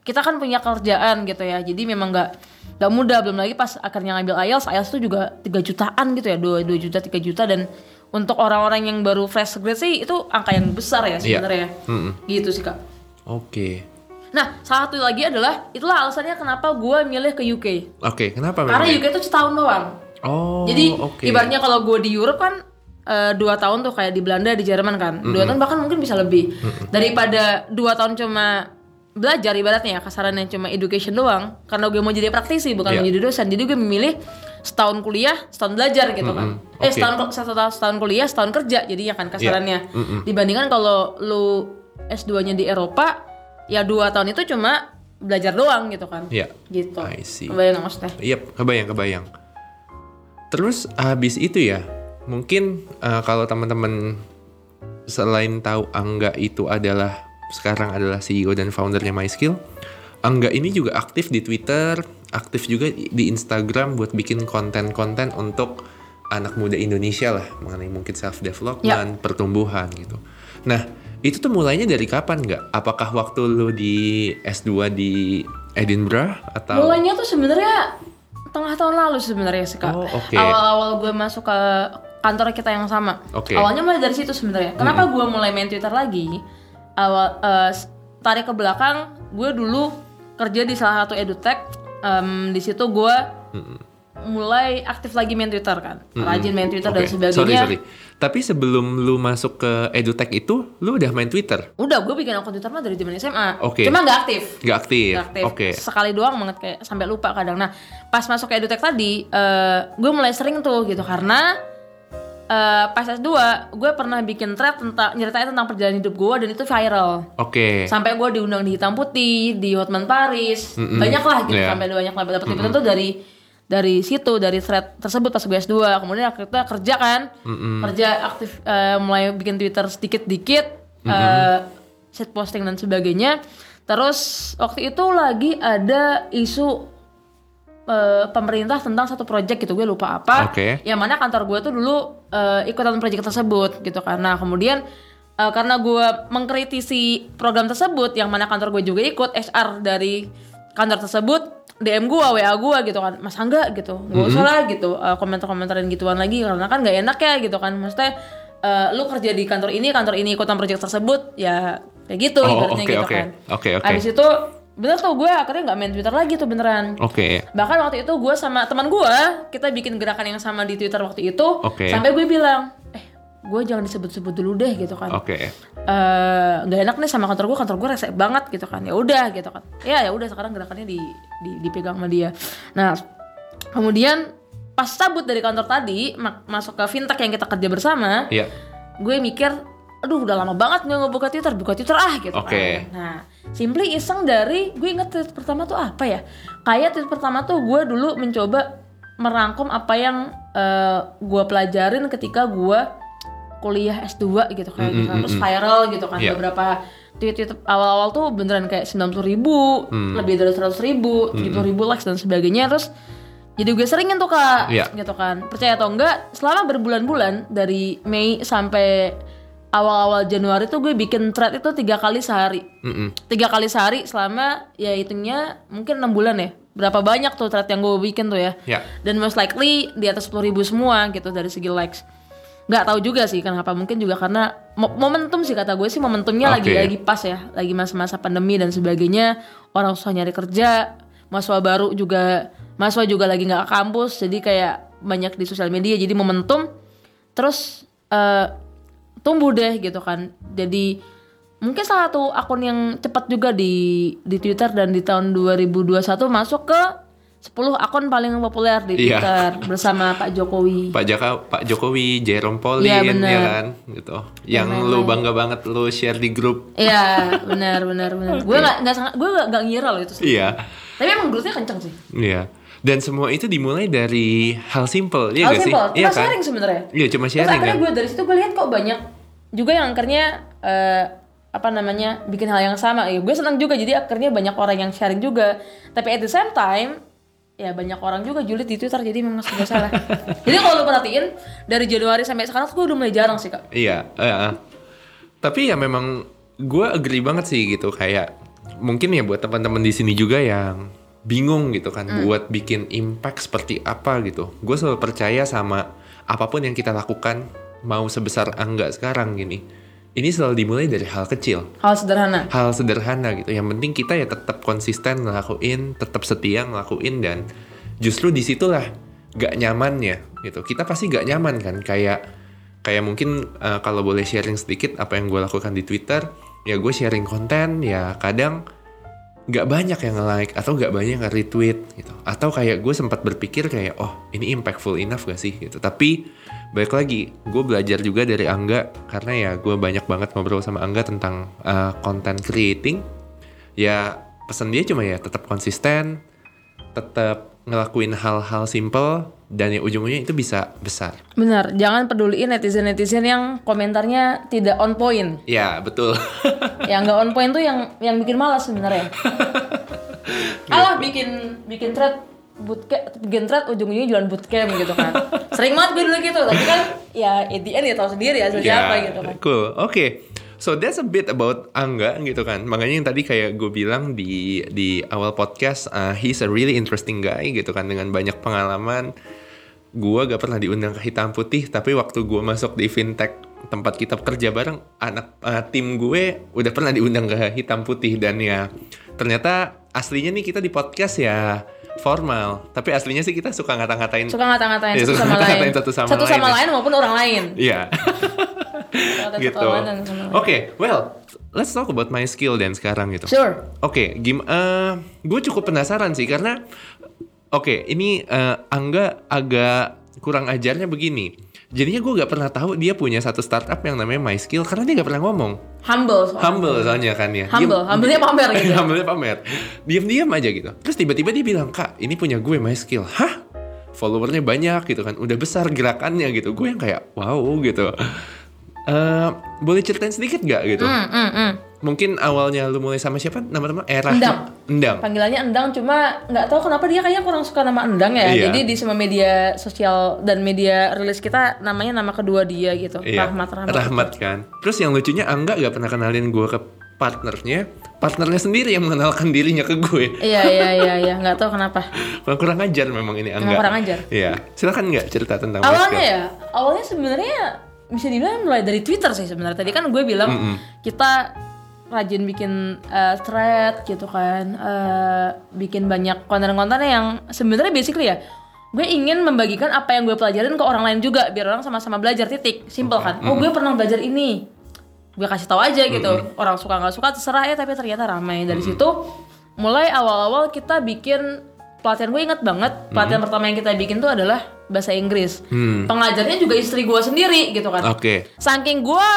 Speaker 5: kita kan punya kerjaan gitu ya. Jadi memang nggak nggak mudah. Belum lagi pas akhirnya ngambil IELTS IELTS itu juga 3 jutaan gitu ya. 2, 2 juta 3 juta. Dan untuk orang-orang yang baru fresh grade sih itu angka yang besar ya
Speaker 3: Iya.
Speaker 5: sebenarnya.
Speaker 3: Mm-mm.
Speaker 5: gitu sih kak.
Speaker 3: Oke.
Speaker 5: Nah salah satu lagi adalah itulah alasannya kenapa gue milih ke UK
Speaker 3: oke kenapa
Speaker 5: karena
Speaker 3: memang?
Speaker 5: UK itu setahun doang.
Speaker 3: Oh
Speaker 5: jadi
Speaker 3: oke.
Speaker 5: ibaratnya kalau gue di Europe kan eh, dua tahun tuh kayak di Belanda di Jerman kan. Dua tahun bahkan mungkin bisa lebih. Daripada dua tahun cuma belajar ibaratnya ya kasarannya cuma education doang karena gue mau jadi praktisi bukan
Speaker 3: Iya.
Speaker 5: mau jadi dosen jadi gue memilih setahun kuliah setahun belajar gitu kan
Speaker 3: Mm-mm.
Speaker 5: eh
Speaker 3: Oke.
Speaker 5: setahun setahun setahun kuliah setahun kerja jadinya kan kasarannya
Speaker 3: Mm-mm.
Speaker 5: dibandingkan kalau lu S2 nya di Eropa ya dua tahun itu cuma belajar doang gitu kan
Speaker 3: Iya.
Speaker 5: gitu
Speaker 3: I see.
Speaker 5: kebayang maksudnya
Speaker 3: Iya, kebayang, kebayang. Terus habis itu ya, mungkin uh, kalau teman-teman selain tahu Angga itu adalah sekarang adalah CEO dan foundernya MySkill, Angga ini juga aktif di Twitter, aktif juga di Instagram buat bikin konten-konten untuk anak muda Indonesia lah mengenai mungkin self development, pertumbuhan gitu. Nah, itu tuh mulainya dari kapan nggak? Apakah waktu lu di S2 di Edinburgh atau
Speaker 5: mulainya tuh sebenarnya tengah tahun lalu sebenarnya sih kak
Speaker 3: Oh, oke.
Speaker 5: awal-awal gue masuk ke kantor kita yang sama
Speaker 3: Oke.
Speaker 5: awalnya mulai dari situ sebenarnya kenapa gue mulai main twitter lagi awal eh, tarik ke belakang gue dulu kerja di salah satu edutech Em, di situ gue mulai aktif lagi main twitter kan rajin main twitter dan
Speaker 3: Oke,
Speaker 5: sebagainya
Speaker 3: Sorry, sorry. Tapi sebelum lu masuk ke edutech itu, lu udah main Twitter?
Speaker 5: udah gue bikin akun twitter mah dari zaman SMA
Speaker 3: Oke.
Speaker 5: cuma nggak aktif
Speaker 3: Gak aktif?
Speaker 5: Nggak aktif.
Speaker 3: Oke.
Speaker 5: Sekali doang banget kayak sampai lupa kadang. Nah, pas masuk ke edutech tadi, eh, gue mulai sering tuh gitu karena eh, pas S2 gue pernah bikin thread tentang nyeritain tentang perjalanan hidup gue dan itu viral.
Speaker 3: Oke.
Speaker 5: Sampai gue diundang di Hitam Putih, di Hotman Paris, banyak lah gitu
Speaker 3: Iya.
Speaker 5: sampai banyak lah. Dapat liputan tuh dari dari situ dari thread tersebut pas gue S2 kemudian akhirnya kerja kan. Kerja aktif eh, mulai bikin Twitter sedikit-dikit eh, set posting dan sebagainya. Terus waktu itu lagi ada isu eh, pemerintah tentang satu project gitu gue lupa apa
Speaker 3: Oke.
Speaker 5: yang mana kantor gue tuh dulu eh, ikutan project tersebut gitu karena kemudian eh, karena gue mengkritisi program tersebut yang mana kantor gue juga ikut HR dari kantor tersebut DM gue WA gue gitu kan. Mas Angga gitu. Nggak usah lah gitu. Eh, komentar-komentarin gituan lagi karena kan nggak enak ya gitu kan. Maksudnya eh, lu kerja di kantor ini kantor ini ikutan project tersebut ya kayak gitu
Speaker 3: Oh,
Speaker 5: ibaratnya
Speaker 3: oke,
Speaker 5: gitu
Speaker 3: oke.
Speaker 5: kan.
Speaker 3: Oke, oke.
Speaker 5: Habis itu bener tuh gue akhirnya nggak main Twitter lagi tuh beneran
Speaker 3: Oke.
Speaker 5: Bahkan waktu itu gue sama teman gue kita bikin gerakan yang sama di Twitter waktu itu.
Speaker 3: Oke.
Speaker 5: Sampai gue bilang, eh gue jangan disebut-sebut dulu deh gitu kan.
Speaker 3: Oke.
Speaker 5: Eh, nggak enak nih sama kantor gue, kantor gue resek banget gitu kan. Ya udah gitu kan. Ya ya udah sekarang gerakannya di, di dipegang sama dia. Nah kemudian pas cabut dari kantor tadi ma- masuk ke fintech yang kita kerja bersama,
Speaker 3: Iya.
Speaker 5: gue mikir aduh udah lama banget nggak ngebuka Twitter buka Twitter ah gitu
Speaker 3: Oke.
Speaker 5: kan nah simply iseng dari gue inget tweet pertama tuh apa ya kayak tweet pertama tuh gue dulu mencoba merangkum apa yang eh, gue pelajarin ketika gue kuliah S2 gitu kayak gitu terus viral gitu kan
Speaker 3: Iya.
Speaker 5: beberapa tweet-tweet awal-awal tuh beneran kayak 90 ribu
Speaker 3: Hmm.
Speaker 5: lebih dari 100 ribu 70 ribu likes dan sebagainya terus jadi gue seringin tuh kak
Speaker 3: Iya.
Speaker 5: gitu kan percaya atau enggak selama berbulan-bulan dari Mei sampai awal-awal Januari tuh gue bikin thread itu tiga kali sehari.
Speaker 3: Mm-mm.
Speaker 5: tiga kali sehari selama ya hitungnya mungkin enam bulan ya. Berapa banyak tuh thread yang gue bikin tuh ya.
Speaker 3: Ya.
Speaker 5: dan most likely di atas 10.000 ribu semua gitu dari segi likes. Nggak tahu juga sih kenapa mungkin juga karena mo- momentum sih kata gue sih momentumnya lagi
Speaker 3: Oke.
Speaker 5: lagi pas ya. Lagi masa-masa pandemi dan sebagainya. Orang susah nyari kerja mahasiswa baru juga mahasiswa juga lagi nggak ke kampus. Jadi kayak banyak di sosial media jadi momentum. Terus eh, tumbuh deh gitu kan jadi mungkin salah satu akun yang cepat juga di di Twitter dan di tahun 2021 masuk ke 10 akun paling populer di
Speaker 3: Iya.
Speaker 5: Twitter bersama Pak Jokowi.
Speaker 3: Pak Jaka, Pak Jokowi, Jerome Pauline,
Speaker 5: Iya,
Speaker 3: ya
Speaker 5: bener.
Speaker 3: kan, gitu. Yang lu bangga banget lu share di grup.
Speaker 5: Iya, benar benar benar. Gue nggak nggak sangat gue nggak nggak ngira loh itu. sih.
Speaker 3: Iya,
Speaker 5: Tapi emang grupnya kenceng sih.
Speaker 3: iya. Dan semua itu dimulai dari hal simple, iya
Speaker 5: Hal
Speaker 3: gak sih?
Speaker 5: simple,
Speaker 3: Iya
Speaker 5: cuma sharing sebenarnya.
Speaker 3: Iya, cuma
Speaker 5: Terus
Speaker 3: sharing
Speaker 5: akhirnya
Speaker 3: kan.
Speaker 5: gue dari situ gue lihat kok banyak juga yang akhirnya eh, apa namanya bikin hal yang sama. Ya gue senang juga jadi akhirnya banyak orang yang sharing juga. Tapi at the same time ya banyak orang juga julid di Twitter jadi memang serba salah. jadi kalau lu perhatiin dari Januari sampai sekarang tuh gue udah mulai jarang sih kak.
Speaker 3: Iya, eh, tapi ya memang gue agree banget sih gitu kayak mungkin ya buat teman-teman di sini juga yang bingung gitu kan
Speaker 5: Hmm.
Speaker 3: buat bikin impact seperti apa gitu. Gue selalu percaya sama apa pun yang kita lakukan mau sebesar angga sekarang gini. Ini selalu dimulai dari hal kecil,
Speaker 5: Hal sederhana.
Speaker 3: hal sederhana gitu. Yang penting kita ya tetap konsisten ngelakuin, tetap setia ngelakuin dan justru di situlah gak nyamannya gitu. Kita pasti gak nyaman kan kayak kayak mungkin uh, kalau boleh sharing sedikit apa yang gue lakukan di Twitter ya gue sharing konten ya kadang nggak banyak yang nge-like atau nggak banyak yang retweet gitu. Atau kayak gue sempat berpikir kayak oh ini impactful enough gak sih? gitu. Tapi balik lagi gue belajar juga dari Angga karena ya gue banyak banget ngobrol sama Angga tentang uh, content creating. Ya pesan dia cuma ya tetap konsisten, tetap ngelakuin hal-hal simple dan ya ujung-ujungnya itu bisa besar.
Speaker 5: Benar, jangan peduliin netizen-netizen yang komentarnya tidak on point.
Speaker 3: Ya betul.
Speaker 5: yang nggak on point tuh yang yang bikin malas sebenarnya. Alah bikin bikin thread bootcamp, bikin thread ujung-ujungnya jualan bootcamp gitu kan. Sering banget gue dulu gitu, tapi kan ya at the end ya tahu sendiri hasilnya apa gitu kan.
Speaker 3: Cool. Oke. So that's a bit about Angga gitu kan. Makanya yang tadi kayak gue bilang di di awal podcast, uh, he's a really interesting guy gitu kan dengan banyak pengalaman. Gue gak pernah diundang ke hitam putih, tapi waktu gue masuk di fintech tempat kita kerja bareng, anak uh, tim gue udah pernah diundang ke hitam putih dan ya ternyata aslinya nih kita di podcast ya formal, tapi aslinya sih kita suka ngata-ngatain
Speaker 5: Suka ngata-ngatain
Speaker 3: Iya,
Speaker 5: satu
Speaker 3: suka
Speaker 5: sama lain.
Speaker 3: ngata-ngatain satu sama lain ya.
Speaker 5: lain maupun orang lain.
Speaker 3: Iya.
Speaker 5: Ngata-ngatain
Speaker 3: gitu.
Speaker 5: satu
Speaker 3: Oke,
Speaker 5: lain sama lain.
Speaker 3: well, let's talk about my skill dan sekarang gitu.
Speaker 5: Sure.
Speaker 3: Oke, gim, eh, gue cukup penasaran sih karena, oke, ini eh, Angga agak kurang ajarnya begini. Jadinya gue gak pernah tahu dia punya satu startup yang namanya My Skill karena dia gak pernah ngomong.
Speaker 5: Humble soalnya.
Speaker 3: Humble soalnya kan ya.
Speaker 5: Humble, humble-nya pamer gitu.
Speaker 3: Humble-nya pamer. Diam-diam aja gitu. Terus tiba-tiba dia bilang, "Kak, ini punya gue My Skill." Hah? Followernya banyak gitu kan. Udah besar gerakannya gitu. Gue yang kayak, "Wow" gitu. Eh, boleh ceritain sedikit gak gitu?
Speaker 5: Hmm, hmm, hmm.
Speaker 3: Mungkin awalnya lu mulai sama siapa? Nama-nama Era.
Speaker 5: Endang.
Speaker 3: Endang.
Speaker 5: Panggilannya Endang cuma nggak tahu kenapa dia kayaknya kurang suka nama Endang ya.
Speaker 3: Iya.
Speaker 5: Jadi di semua media sosial dan media rilis kita namanya nama kedua dia gitu.
Speaker 3: Iya.
Speaker 5: Rahmat Rahmat.
Speaker 3: Rahmat kan. Terus yang lucunya Angga gak pernah kenalin gue ke partnernya. Partnernya sendiri yang mengenalkan dirinya ke gue.
Speaker 5: Iya iya iya iya nggak tahu kenapa.
Speaker 3: Kurang, kurang ajar memang ini Angga.
Speaker 5: kurang ajar.
Speaker 3: Iya. Silakan nggak cerita tentang
Speaker 5: Awalnya ya, awalnya sebenarnya bisa dibilang mulai dari Twitter sih sebenarnya. Tadi kan gue bilang kita rajin bikin uh, thread gitu kan, uh, bikin banyak konten-konten yang sebenarnya basically ya gue ingin membagikan apa yang gue pelajarin ke orang lain juga biar orang sama-sama belajar titik. Simple kan? Oh gue pernah belajar ini. Gue kasih tahu aja gitu. Orang suka nggak suka terserah ya tapi ternyata ramai. Dari situ mulai awal-awal kita bikin pelatihan. Gue inget banget pelatihan pertama yang kita bikin tuh adalah bahasa Inggris. Pengajarnya juga istri gue sendiri gitu kan.
Speaker 3: Oke.
Speaker 5: saking gue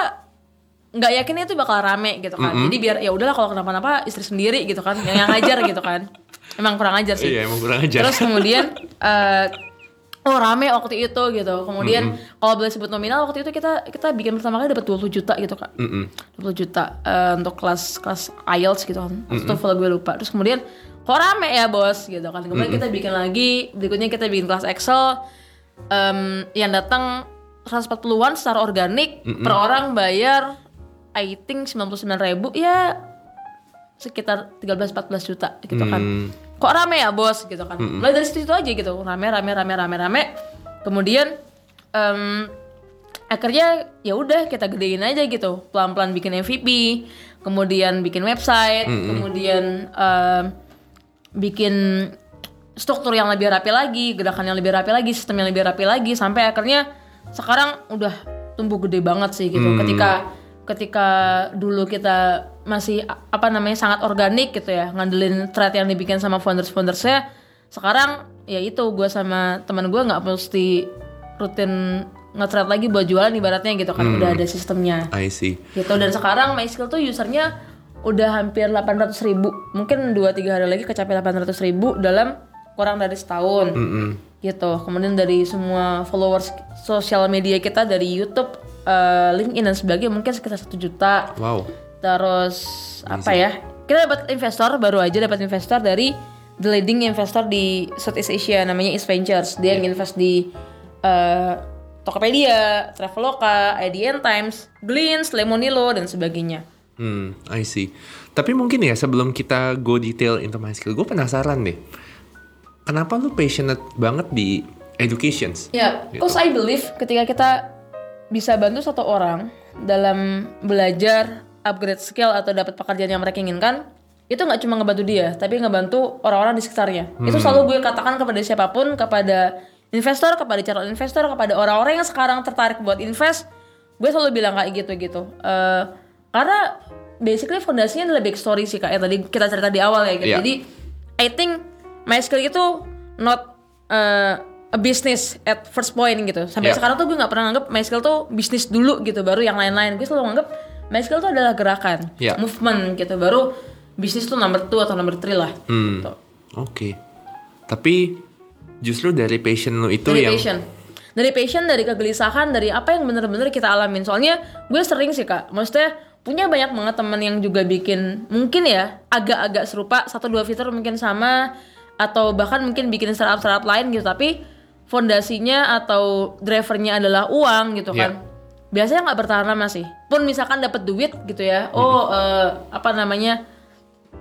Speaker 5: nggak yakin itu bakal rame gitu kan jadi biar ya udahlah kalau kenapa-napa istri sendiri gitu kan yang yang ngajar gitu kan emang kurang ajar sih
Speaker 3: Iya emang kurang ajar.
Speaker 5: Terus kemudian eh, oh rame waktu itu gitu. Kemudian kalau boleh sebut nominal waktu itu kita kita bikin pertama kali dapat 20 juta gitu kak.
Speaker 3: Mm-mm.
Speaker 5: 20 juta eh, untuk kelas kelas IELTS gitu kan. Waktu itu gue lupa. Terus kemudian kok rame ya bos gitu kan. Kemudian kita bikin lagi, berikutnya kita bikin kelas Excel em, yang datang 140-an secara organik per orang bayar I think 99 ribu ya sekitar 13-14 juta gitu kan.
Speaker 3: Hmm.
Speaker 5: kok rame ya bos? Gitu kan. Mulai dari situ aja gitu. Rame rame rame rame rame. Kemudian em, akhirnya ya udah kita gedein aja gitu. Pelan pelan bikin MVP kemudian bikin website kemudian em, bikin struktur yang lebih rapi lagi gerakan yang lebih rapi lagi sistem yang lebih rapi lagi sampai akhirnya sekarang udah tumbuh gede banget sih gitu. Ketika ketika dulu kita masih apa namanya sangat organik gitu ya ngandelin thread yang dibikin sama founders foundersnya sekarang ya itu gue sama teman gue nggak mesti rutin nge-thread lagi buat jualan ibaratnya gitu kan udah ada sistemnya
Speaker 3: I see.
Speaker 5: gitu dan sekarang MySkill tuh usernya udah hampir 800 ribu mungkin 2-3 hari lagi kecapai 800 ribu dalam kurang dari setahun
Speaker 3: Mm-mm.
Speaker 5: gitu kemudian dari semua followers sosial media kita dari YouTube eh, LinkedIn dan sebagainya mungkin sekitar satu juta
Speaker 3: Wow.
Speaker 5: terus apa ya kita dapat investor baru aja dapat investor dari the leading investor di Southeast Asia namanya East Ventures dia yang invest di eh, Tokopedia, Traveloka, IDN Times, Glints, Lemonilo dan sebagainya.
Speaker 3: Hmm, I see. Tapi mungkin ya sebelum kita go detail into my skill, gue penasaran deh. Kenapa lu passionate banget di educations?
Speaker 5: Ya,
Speaker 3: Gitu.
Speaker 5: cause I believe ketika kita bisa bantu satu orang dalam belajar upgrade skill atau dapat pekerjaan yang mereka inginkan, itu nggak cuma ngebantu dia, tapi ngebantu orang-orang di sekitarnya. Itu selalu gue katakan kepada siapa pun, kepada investor, kepada calon investor, kepada orang-orang yang sekarang tertarik buat invest, gue selalu bilang kayak gitu gitu. Eh, karena basically fondasinya adalah back story sih kak, yang tadi kita cerita di awal ya. Gitu.
Speaker 3: Iya.
Speaker 5: Jadi I think my skill itu not uh, a business at first point gitu. Sampai
Speaker 3: Yeah.
Speaker 5: sekarang tuh gue nggak pernah nganggep my skill tuh bisnis dulu gitu, baru yang lain-lain. Gue selalu nganggep my skill tuh adalah gerakan,
Speaker 3: Yeah.
Speaker 5: movement gitu. Baru bisnis tuh number two atau number three lah.
Speaker 3: Hmm.
Speaker 5: Gitu.
Speaker 3: Oke. Tapi justru dari passion lu itu
Speaker 5: Dari
Speaker 3: yang
Speaker 5: passion. Dari passion, dari kegelisahan, dari apa yang bener-bener kita alamin. Soalnya gue sering sih kak, maksudnya punya banyak banget temen yang juga bikin mungkin ya agak-agak serupa satu dua fitur mungkin sama atau bahkan mungkin bikin startup-startup lain gitu tapi fondasinya atau drivernya adalah uang gitu kan
Speaker 3: Iya.
Speaker 5: biasanya nggak bertahan lama sih. Pun misalkan dapat duit gitu ya oh eh, apa namanya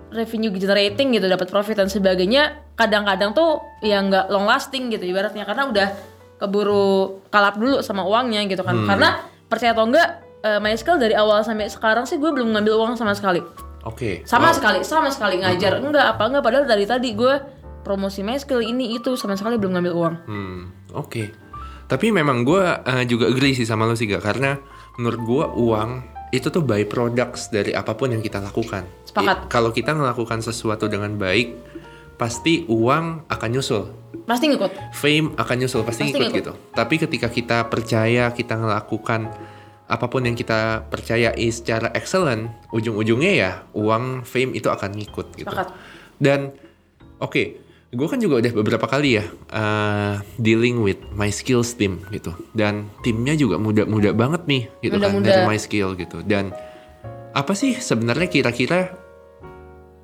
Speaker 5: revenue generating gitu dapat profit dan sebagainya kadang-kadang tuh ya nggak long lasting gitu ibaratnya karena udah keburu kalap dulu sama uangnya gitu kan. Karena percaya atau enggak eh, MySQL dari awal sampai sekarang sih gue belum ngambil uang sama sekali.
Speaker 3: Oke.
Speaker 5: sama
Speaker 3: Oh,
Speaker 5: sekali sama sekali ngajar. Enggak apa enggak padahal dari tadi gue promosi MySQL ini itu sama sekali belum ngambil uang
Speaker 3: Hmm, oke. Tapi memang gue juga agree sih sama lo sih gak karena menurut gue uang itu tuh by products dari apa pun yang kita lakukan.
Speaker 5: Sepakat.
Speaker 3: I- kalau kita melakukan sesuatu dengan baik, pasti uang akan nyusul.
Speaker 5: pasti ngikut
Speaker 3: Fame akan nyusul pasti,
Speaker 5: Pasti
Speaker 3: ngikut
Speaker 5: ngikut.
Speaker 3: gitu. Tapi ketika kita percaya kita melakukan apa pun yang kita percayai secara excellent, ujung-ujungnya ya uang, fame itu akan ngikut gitu.
Speaker 5: Sepakat.
Speaker 3: Dan oke, gue kan juga udah beberapa kali ya uh, dealing with my skills team gitu. Dan timnya juga muda-muda banget nih gitu kan
Speaker 5: Muda-muda.
Speaker 3: dari my skill gitu. Dan apa sih sebenarnya kira-kira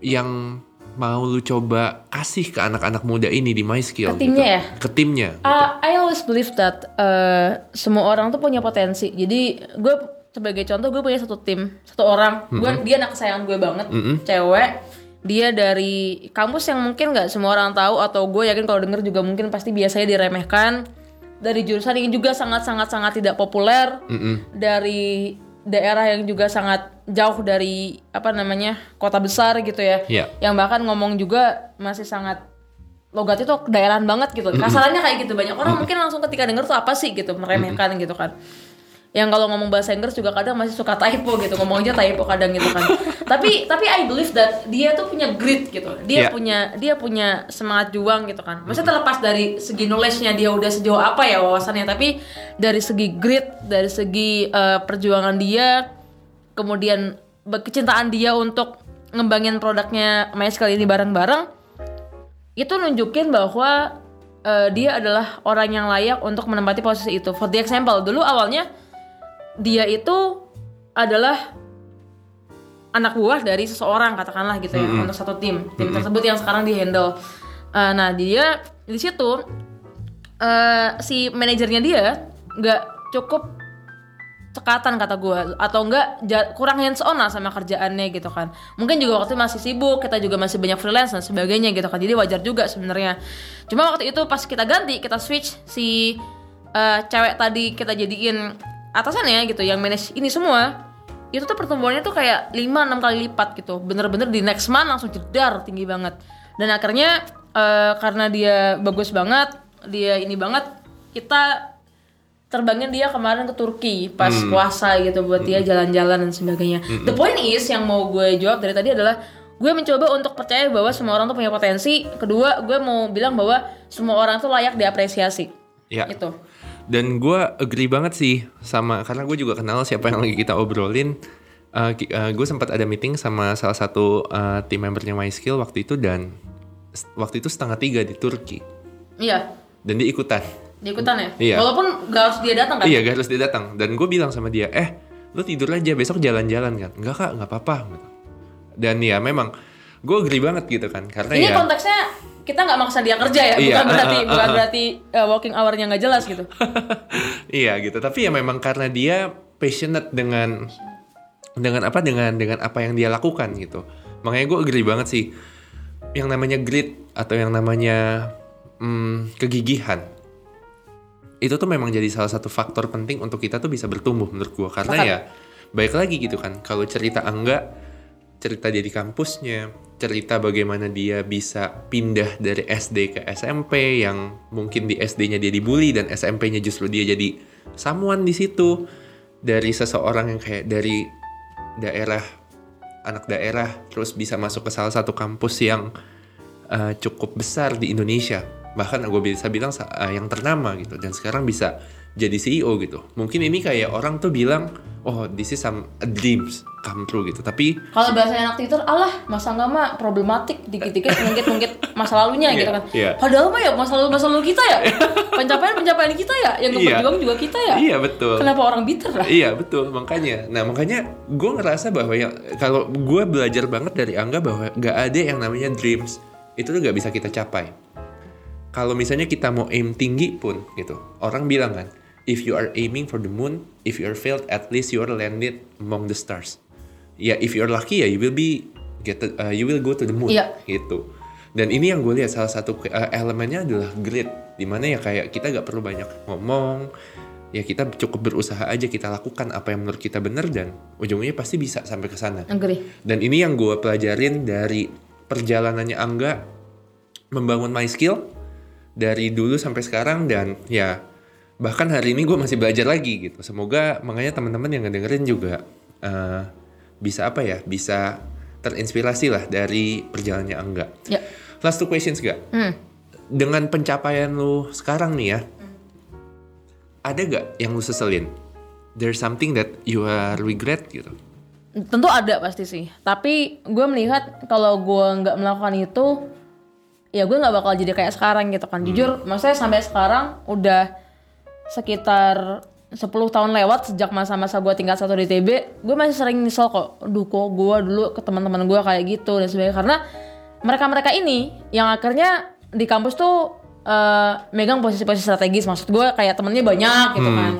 Speaker 3: yang mau lu coba kasih ke anak-anak muda ini di my skill
Speaker 5: Ke timnya
Speaker 3: gitu?
Speaker 5: ya?
Speaker 3: Ke timnya.
Speaker 5: Uh, I always believe that uh, semua orang tuh punya potensi. Jadi gue sebagai contoh gue punya satu tim, satu orang. Gue dia anak kesayangan gue banget, cewek. Dia dari kampus yang mungkin nggak semua orang tahu atau gue yakin kalau denger juga mungkin pasti biasanya diremehkan. Dari jurusan yang juga sangat sangat sangat tidak populer. Dari daerah yang juga sangat jauh dari apa namanya kota besar gitu ya.
Speaker 3: Iya.
Speaker 5: Yang bahkan ngomong juga masih sangat logat itu daerahan banget gitu. Kasarannya kayak gitu. Banyak orang mungkin langsung ketika denger tuh apa sih gitu, meremehkan gitu kan. Yang kalau ngomong bahasa Inggris juga kadang masih suka typo gitu, ngomong aja typo kadang gitu kan. tapi tapi I believe that dia tuh punya grit gitu. Dia
Speaker 3: Iya.
Speaker 5: punya dia punya semangat juang gitu kan. Maksudnya terlepas dari segi knowledge-nya dia udah sejauh apa ya wawasannya, tapi dari segi grit, dari segi eh, perjuangan dia, kemudian kecintaan dia untuk ngembangin produknya MySQL ini bareng-bareng itu nunjukin bahwa eh, dia adalah orang yang layak untuk menempati posisi itu. For the example, dulu awalnya dia itu adalah anak buah dari seseorang katakanlah gitu ya untuk satu tim tim tersebut yang sekarang di handle. Eh, nah dia di situ eh, si manajernya dia nggak cukup cekatan kata gue atau enggak kurang hands on lah sama kerjaannya gitu kan. Mungkin juga waktu itu masih sibuk kita juga masih banyak freelance dan sebagainya gitu kan jadi wajar juga sebenarnya. Cuma waktu itu pas kita ganti kita switch si eh, cewek tadi kita jadiin atasannya gitu yang manage ini semua itu tuh pertumbuhannya tuh kayak 5-6 kali lipat gitu bener-bener di next month langsung jedar tinggi banget dan akhirnya eh, karena dia bagus banget dia ini banget kita terbangin dia kemarin ke Turki pas puasa gitu buat dia jalan-jalan dan sebagainya. The point is yang mau gue jawab dari tadi adalah gue mencoba untuk percaya bahwa semua orang tuh punya potensi. Kedua, gue mau bilang bahwa semua orang tuh layak diapresiasi.
Speaker 3: Ya.
Speaker 5: Itu.
Speaker 3: Dan gue agree banget sih sama karena gue juga kenal siapa yang lagi kita obrolin. Uh, ki- uh, gue sempat ada meeting sama salah satu uh, tim membernya MySkill waktu itu dan waktu itu setengah tiga di Turki
Speaker 5: Iya.
Speaker 3: dan dia ikutan.
Speaker 5: Dia ikutan ya.
Speaker 3: Iya.
Speaker 5: Walaupun gak harus dia datang kan.
Speaker 3: Iya gak harus dia datang dan gue bilang sama dia, eh lu tidur aja besok jalan-jalan kan? Enggak kak nggak apa-apa. gitu. Dan ya memang gue agree banget gitu kan karena
Speaker 5: Ini
Speaker 3: ya
Speaker 5: konteksnya kita nggak maksa dia kerja ya,
Speaker 3: Iya,
Speaker 5: bukan berarti
Speaker 3: uh, uh, uh,
Speaker 5: bukan berarti uh, working hour-nya nggak jelas gitu.
Speaker 3: iya gitu. Tapi ya memang karena dia passionate dengan dengan apa dengan dengan apa yang dia lakukan gitu. Makanya gue agree banget sih. Yang namanya grit atau yang namanya hmm, kegigihan itu tuh memang jadi salah satu faktor penting untuk kita tuh bisa bertumbuh menurut gue karena
Speaker 5: Sepakat.
Speaker 3: ya baik lagi gitu kan. Kalau cerita angga cerita dia di kampusnya cerita bagaimana dia bisa pindah dari SD ke SMP yang mungkin di SD-nya dia dibully dan SMP-nya justru dia jadi someone di situ. Dari seseorang yang kayak dari daerah anak daerah terus bisa masuk ke salah satu kampus yang uh, cukup besar di Indonesia. Bahkan gue bisa bilang uh, yang ternama gitu dan sekarang bisa jadi CEO gitu. Mungkin ini kayak orang tuh bilang oh this is some dreams come true gitu tapi
Speaker 5: Kalau bahasa anak Twitter, alah masa nggak mah problematik dikit-dikit ngungkit-ngungkit masa lalunya gitu kan.
Speaker 3: iya.
Speaker 5: Padahal mah ya masa lalu masa lalu kita ya, pencapaian-pencapaian kita ya, yang
Speaker 3: Iya.
Speaker 5: berjuang juga kita ya.
Speaker 3: iya betul
Speaker 5: Kenapa orang bitter lah?
Speaker 3: Iya betul makanya. Nah makanya gue ngerasa bahwa yang kalau gue belajar banget dari Angga bahwa gak ada yang namanya dreams itu tuh gak bisa kita capai. Kalau misalnya kita mau aim tinggi pun gitu, orang bilang kan, if you are aiming for the moon, if you are failed, at least you are landed among the stars. Ya if you are lucky ya you will be get to- uh, you will go to the moon
Speaker 5: Iya.
Speaker 3: gitu. Dan ini yang gue lihat salah satu uh, elemennya adalah grit, di mana ya kayak kita gak perlu banyak ngomong, ya kita cukup berusaha aja kita lakukan apa yang menurut kita benar dan ujungnya pasti bisa sampai ke sana. Dan ini yang gue pelajarin dari perjalanannya Angga membangun my skill dari dulu sampai sekarang dan ya bahkan hari ini gue masih belajar lagi gitu. Semoga makanya teman-teman yang ngedengerin juga eh, bisa apa ya bisa terinspirasi lah dari perjalanannya Angga.
Speaker 5: Ya.
Speaker 3: Last two questions gak?
Speaker 5: Hmm.
Speaker 3: Dengan pencapaian lu sekarang nih ya, ada gak yang lu seselin? There's something that you are regret gitu.
Speaker 5: Tentu ada pasti sih. Tapi gue melihat kalau gue nggak melakukan itu, ya gue nggak bakal jadi kayak sekarang gitu kan. Jujur, maksudnya sampai sekarang udah sekitar 10 tahun lewat sejak masa-masa gue tingkat satu di TB, gue masih sering nyesel kok. Duh kok gue dulu ke teman-teman gue kayak gitu dan sebagainya. Karena mereka-mereka ini yang akhirnya di kampus tuh eh, megang posisi-posisi strategis. Maksud gue kayak temennya banyak gitu kan.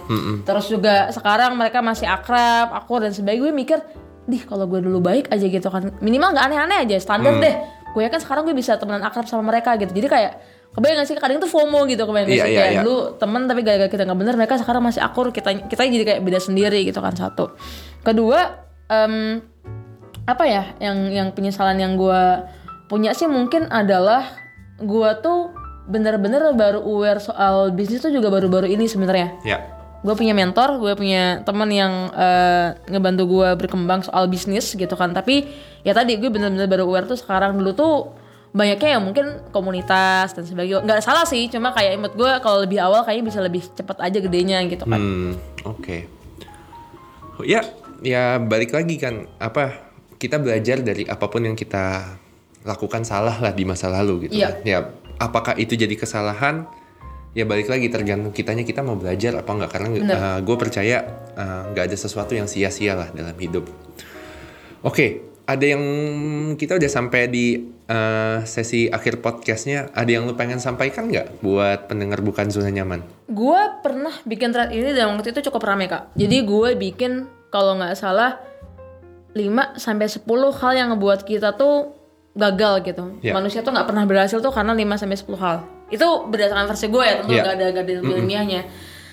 Speaker 5: Terus juga sekarang mereka masih akrab, aku dan sebagainya. Gue mikir, dih kalau gue dulu baik aja gitu kan. Minimal nggak aneh-aneh aja, standar deh. Gue yakin sekarang gue bisa temenan akrab sama mereka gitu. Jadi kayak kebayang gak sih? Kadang tuh FOMO gitu kebayang
Speaker 3: Iya,
Speaker 5: sih?
Speaker 3: iya,
Speaker 5: kayak
Speaker 3: iya.
Speaker 5: dulu temen tapi gara-gara kita nggak bener mereka sekarang masih akur kita kita jadi kayak beda sendiri gitu kan satu. Kedua em, apa ya? Yang yang penyesalan yang gue punya sih mungkin adalah gue tuh bener-bener baru aware soal bisnis tuh juga baru-baru ini sebenarnya.
Speaker 3: Ya.
Speaker 5: gue punya mentor gue punya teman yang eh, ngebantu gue berkembang soal bisnis gitu kan. Tapi ya tadi gue bener-bener baru aware tuh sekarang. Dulu tuh banyaknya yang mungkin komunitas dan sebagainya nggak salah sih cuma kayak imut gue kalau lebih awal kayaknya bisa lebih cepat aja gedenya gitu kan
Speaker 3: Hmm, oke. Ya, ya balik lagi kan apa kita belajar dari apa pun yang kita lakukan salah lah di masa lalu gitu
Speaker 5: Iya.
Speaker 3: kan. Ya, apakah itu jadi kesalahan? Ya balik lagi tergantung kitanya kita mau belajar apa enggak karena
Speaker 5: Bener.
Speaker 3: gue percaya eh, nggak ada sesuatu yang sia-sia lah dalam hidup. Oke, ada yang kita udah sampai di eh, sesi akhir podcastnya. Ada yang lu pengen sampaikan nggak buat pendengar bukan zona nyaman?
Speaker 5: gue pernah bikin thread ini dan waktu itu cukup rame kak jadi gue bikin kalau nggak salah 5 sampai 10 hal yang ngebuat kita tuh gagal gitu
Speaker 3: Ya.
Speaker 5: manusia tuh nggak pernah berhasil tuh karena 5 sampai 10 hal itu berdasarkan versi gue ya tentu
Speaker 3: Ya.
Speaker 5: nggak ada nggak ada ilmu ilmiahnya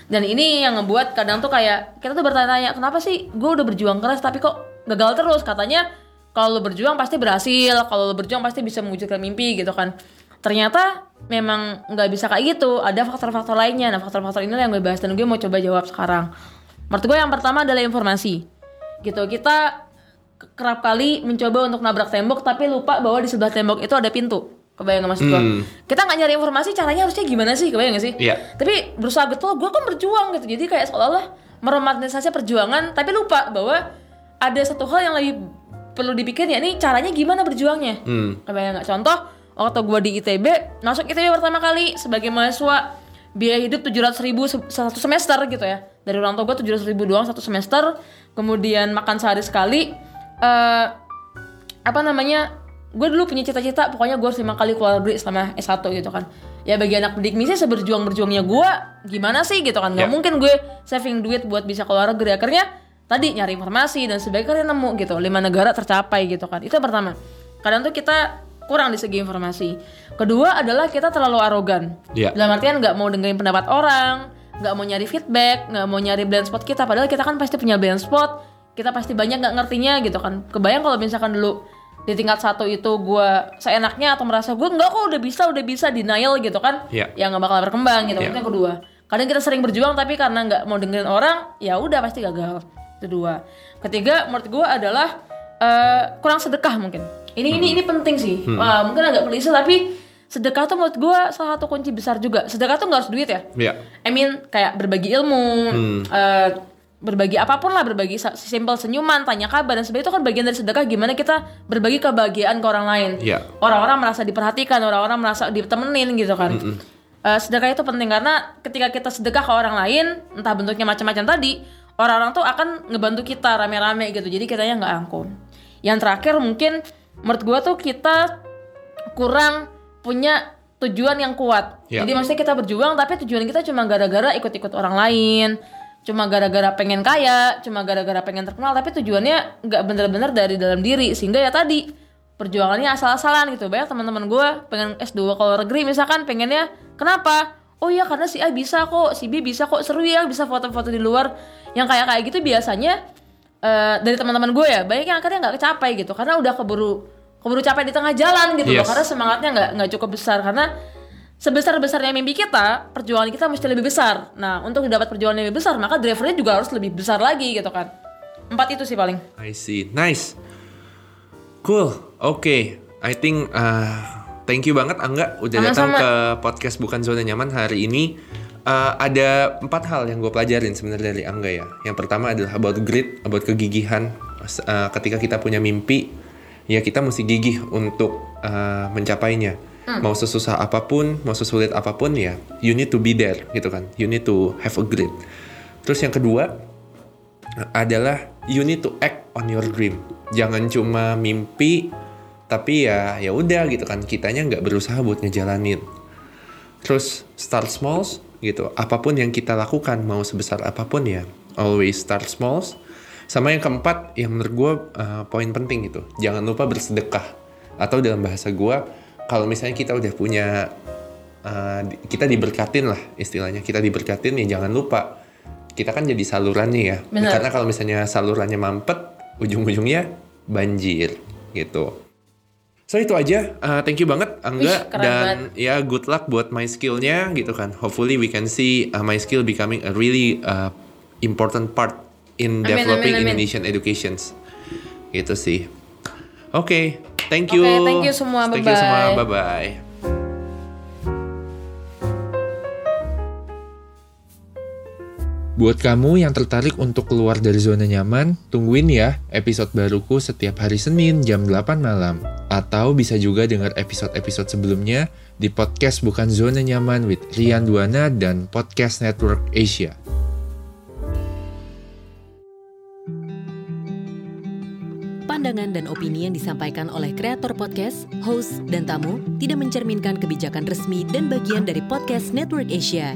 Speaker 5: dan ini yang ngebuat kadang tuh kayak kita tuh bertanya-tanya kenapa sih gue udah berjuang keras tapi kok gagal terus katanya kalau lo berjuang pasti berhasil kalau lo berjuang pasti bisa mewujudkan mimpi gitu kan. Ternyata memang nggak bisa kayak gitu ada faktor-faktor lainnya. Nah faktor-faktor inilah yang gue bahas dan gue mau coba jawab sekarang. Menurut gue yang pertama adalah informasi. Gitu kita ke- kerap kali mencoba untuk nabrak tembok tapi lupa bahwa di sebelah tembok itu ada pintu. Kebayang nggak maksud gue kita nggak nyari informasi caranya harusnya gimana sih? Kebayang gak sih?
Speaker 3: Iya.
Speaker 5: tapi berusaha betul gue kan berjuang gitu. Jadi kayak seolah-olah meromantisasi perjuangan tapi lupa bahwa ada satu hal yang lebih perlu dipikir ya ini caranya gimana berjuangnya?
Speaker 3: Hmm.
Speaker 5: kebayang nggak contoh waktu gue di ITB masuk ITB pertama kali sebagai mahasiswa biaya hidup 700 ribu satu semester gitu ya. Dari orang tua gue 700 ribu doang satu semester kemudian makan sehari sekali eh apa namanya gue dulu punya cita-cita pokoknya gue harus lima kali keluar negeri selama S1 gitu kan. Ya bagi anak pendidik misi seberjuang berjuangnya gue gimana sih gitu kan? Nggak
Speaker 3: Ya.
Speaker 5: mungkin gue saving duit buat bisa keluar negeri. Akhirnya tadi nyari informasi dan sebagainya nemu gitu lima negara tercapai gitu kan. Itu yang pertama. Kadang tuh kita kurang di segi informasi. Kedua adalah kita terlalu arogan.
Speaker 3: Ya.
Speaker 5: dalam artian nggak mau dengerin pendapat orang nggak mau nyari feedback nggak mau nyari blind spot kita. Padahal kita kan pasti punya blind spot. Kita pasti banyak nggak ngertinya gitu kan. Kebayang kalau misalkan dulu di tingkat satu itu gue seenaknya atau merasa gue nggak kok udah bisa udah bisa denial gitu kan
Speaker 3: Iya.
Speaker 5: ya nggak bakal berkembang gitu. Itu yang kedua kadang kita sering berjuang tapi karena nggak mau dengerin orang ya udah pasti gagal itu dua. Ketiga menurut gue adalah eh, kurang sedekah mungkin. Ini ini ini penting sih. Wah, mungkin agak klise tapi sedekah tuh menurut gue salah satu kunci besar juga. Sedekah tuh nggak harus duit ya?
Speaker 3: Ya.
Speaker 5: I mean kayak berbagi ilmu, eh, berbagi apa pun lah berbagi simpel senyuman tanya kabar dan sebagainya itu kan bagian dari sedekah gimana kita berbagi kebahagiaan ke orang lain.
Speaker 3: Iya.
Speaker 5: orang-orang merasa diperhatikan orang-orang merasa ditemenin gitu kan. Eh, sedekah itu penting karena ketika kita sedekah ke orang lain entah bentuknya macam-macam tadi orang-orang tuh akan ngebantu kita rame-rame gitu jadi kitanya nggak angkum yang terakhir mungkin menurut gua tuh kita kurang punya tujuan yang kuat.
Speaker 3: Ya.
Speaker 5: Jadi maksudnya kita berjuang tapi tujuan kita cuma gara-gara ikut-ikut orang lain, cuma gara-gara pengen kaya, cuma gara-gara pengen terkenal tapi tujuannya nggak bener-bener dari dalam diri sehingga ya tadi perjuangannya asal-asalan gitu. Banyak teman-teman gue pengen S2 ke luar negeri misalkan pengennya kenapa? Oh iya karena si A bisa kok, si B bisa kok seru ya bisa foto-foto di luar yang kayak kayak gitu biasanya eh, dari teman-teman gue ya banyak yang akhirnya nggak kecapai gitu karena udah keburu keburu capek di tengah jalan gitu loh
Speaker 3: Yes.
Speaker 5: karena semangatnya nggak nggak cukup besar karena sebesar besarnya mimpi kita perjuangan kita mesti lebih besar nah untuk dapat perjuangan yang lebih besar maka drivernya juga harus lebih besar lagi gitu kan empat itu sih paling
Speaker 3: I see. Nice. Cool. Oke. I think uh, thank you banget Angga udah datang
Speaker 5: Sama-sama.
Speaker 3: ke podcast bukan zona nyaman hari ini. Uh, ada empat hal yang gue pelajarin sebenarnya dari Angga ya. Yang pertama adalah about grit, about kegigihan. Uh, ketika kita punya mimpi, ya kita mesti gigih untuk uh, mencapainya. Mau sesusah apa pun, mau sesulit apa pun ya, you need to be there gitu kan. You need to have a grit. Terus yang kedua, adalah you need to act on your dream. Jangan cuma mimpi tapi ya ya udah gitu kan kitanya nggak berusaha buat ngejalanin. Terus start small gitu. Apa pun yang kita lakukan mau sebesar apa pun ya always start small. Sama yang keempat yang menurut gue uh, poin penting gitu. Jangan lupa bersedekah. Atau dalam bahasa gue kalau misalnya kita udah punya uh, kita diberkatin lah istilahnya kita diberkatin ya jangan lupa kita kan jadi salurannya ya
Speaker 5: Benar.
Speaker 3: karena kalau misalnya salurannya mampet ujung-ujungnya banjir gitu so itu aja. Uh, thank you banget Angga. Dan ya good luck buat my skillnya gitu kan. Hopefully we can see uh, my skill becoming a really uh, important part in
Speaker 5: Amin,
Speaker 3: developing
Speaker 5: amin, amin.
Speaker 3: Indonesian educations. Gitu sih. Oke thank you.
Speaker 5: Oke, thank you semua.
Speaker 3: thank you semua.
Speaker 5: Bye-bye.
Speaker 3: bye bye Buat kamu yang tertarik untuk keluar dari zona nyaman, tungguin ya episode baruku setiap hari Senin jam 8 malam. Atau bisa juga dengar episode-episode sebelumnya di podcast Bukan Zona Nyaman with Rian Duana dan Podcast Network Asia.
Speaker 6: Pandangan dan opini yang disampaikan oleh kreator podcast, host, dan tamu tidak mencerminkan kebijakan resmi dan bagian dari podcast Network Asia.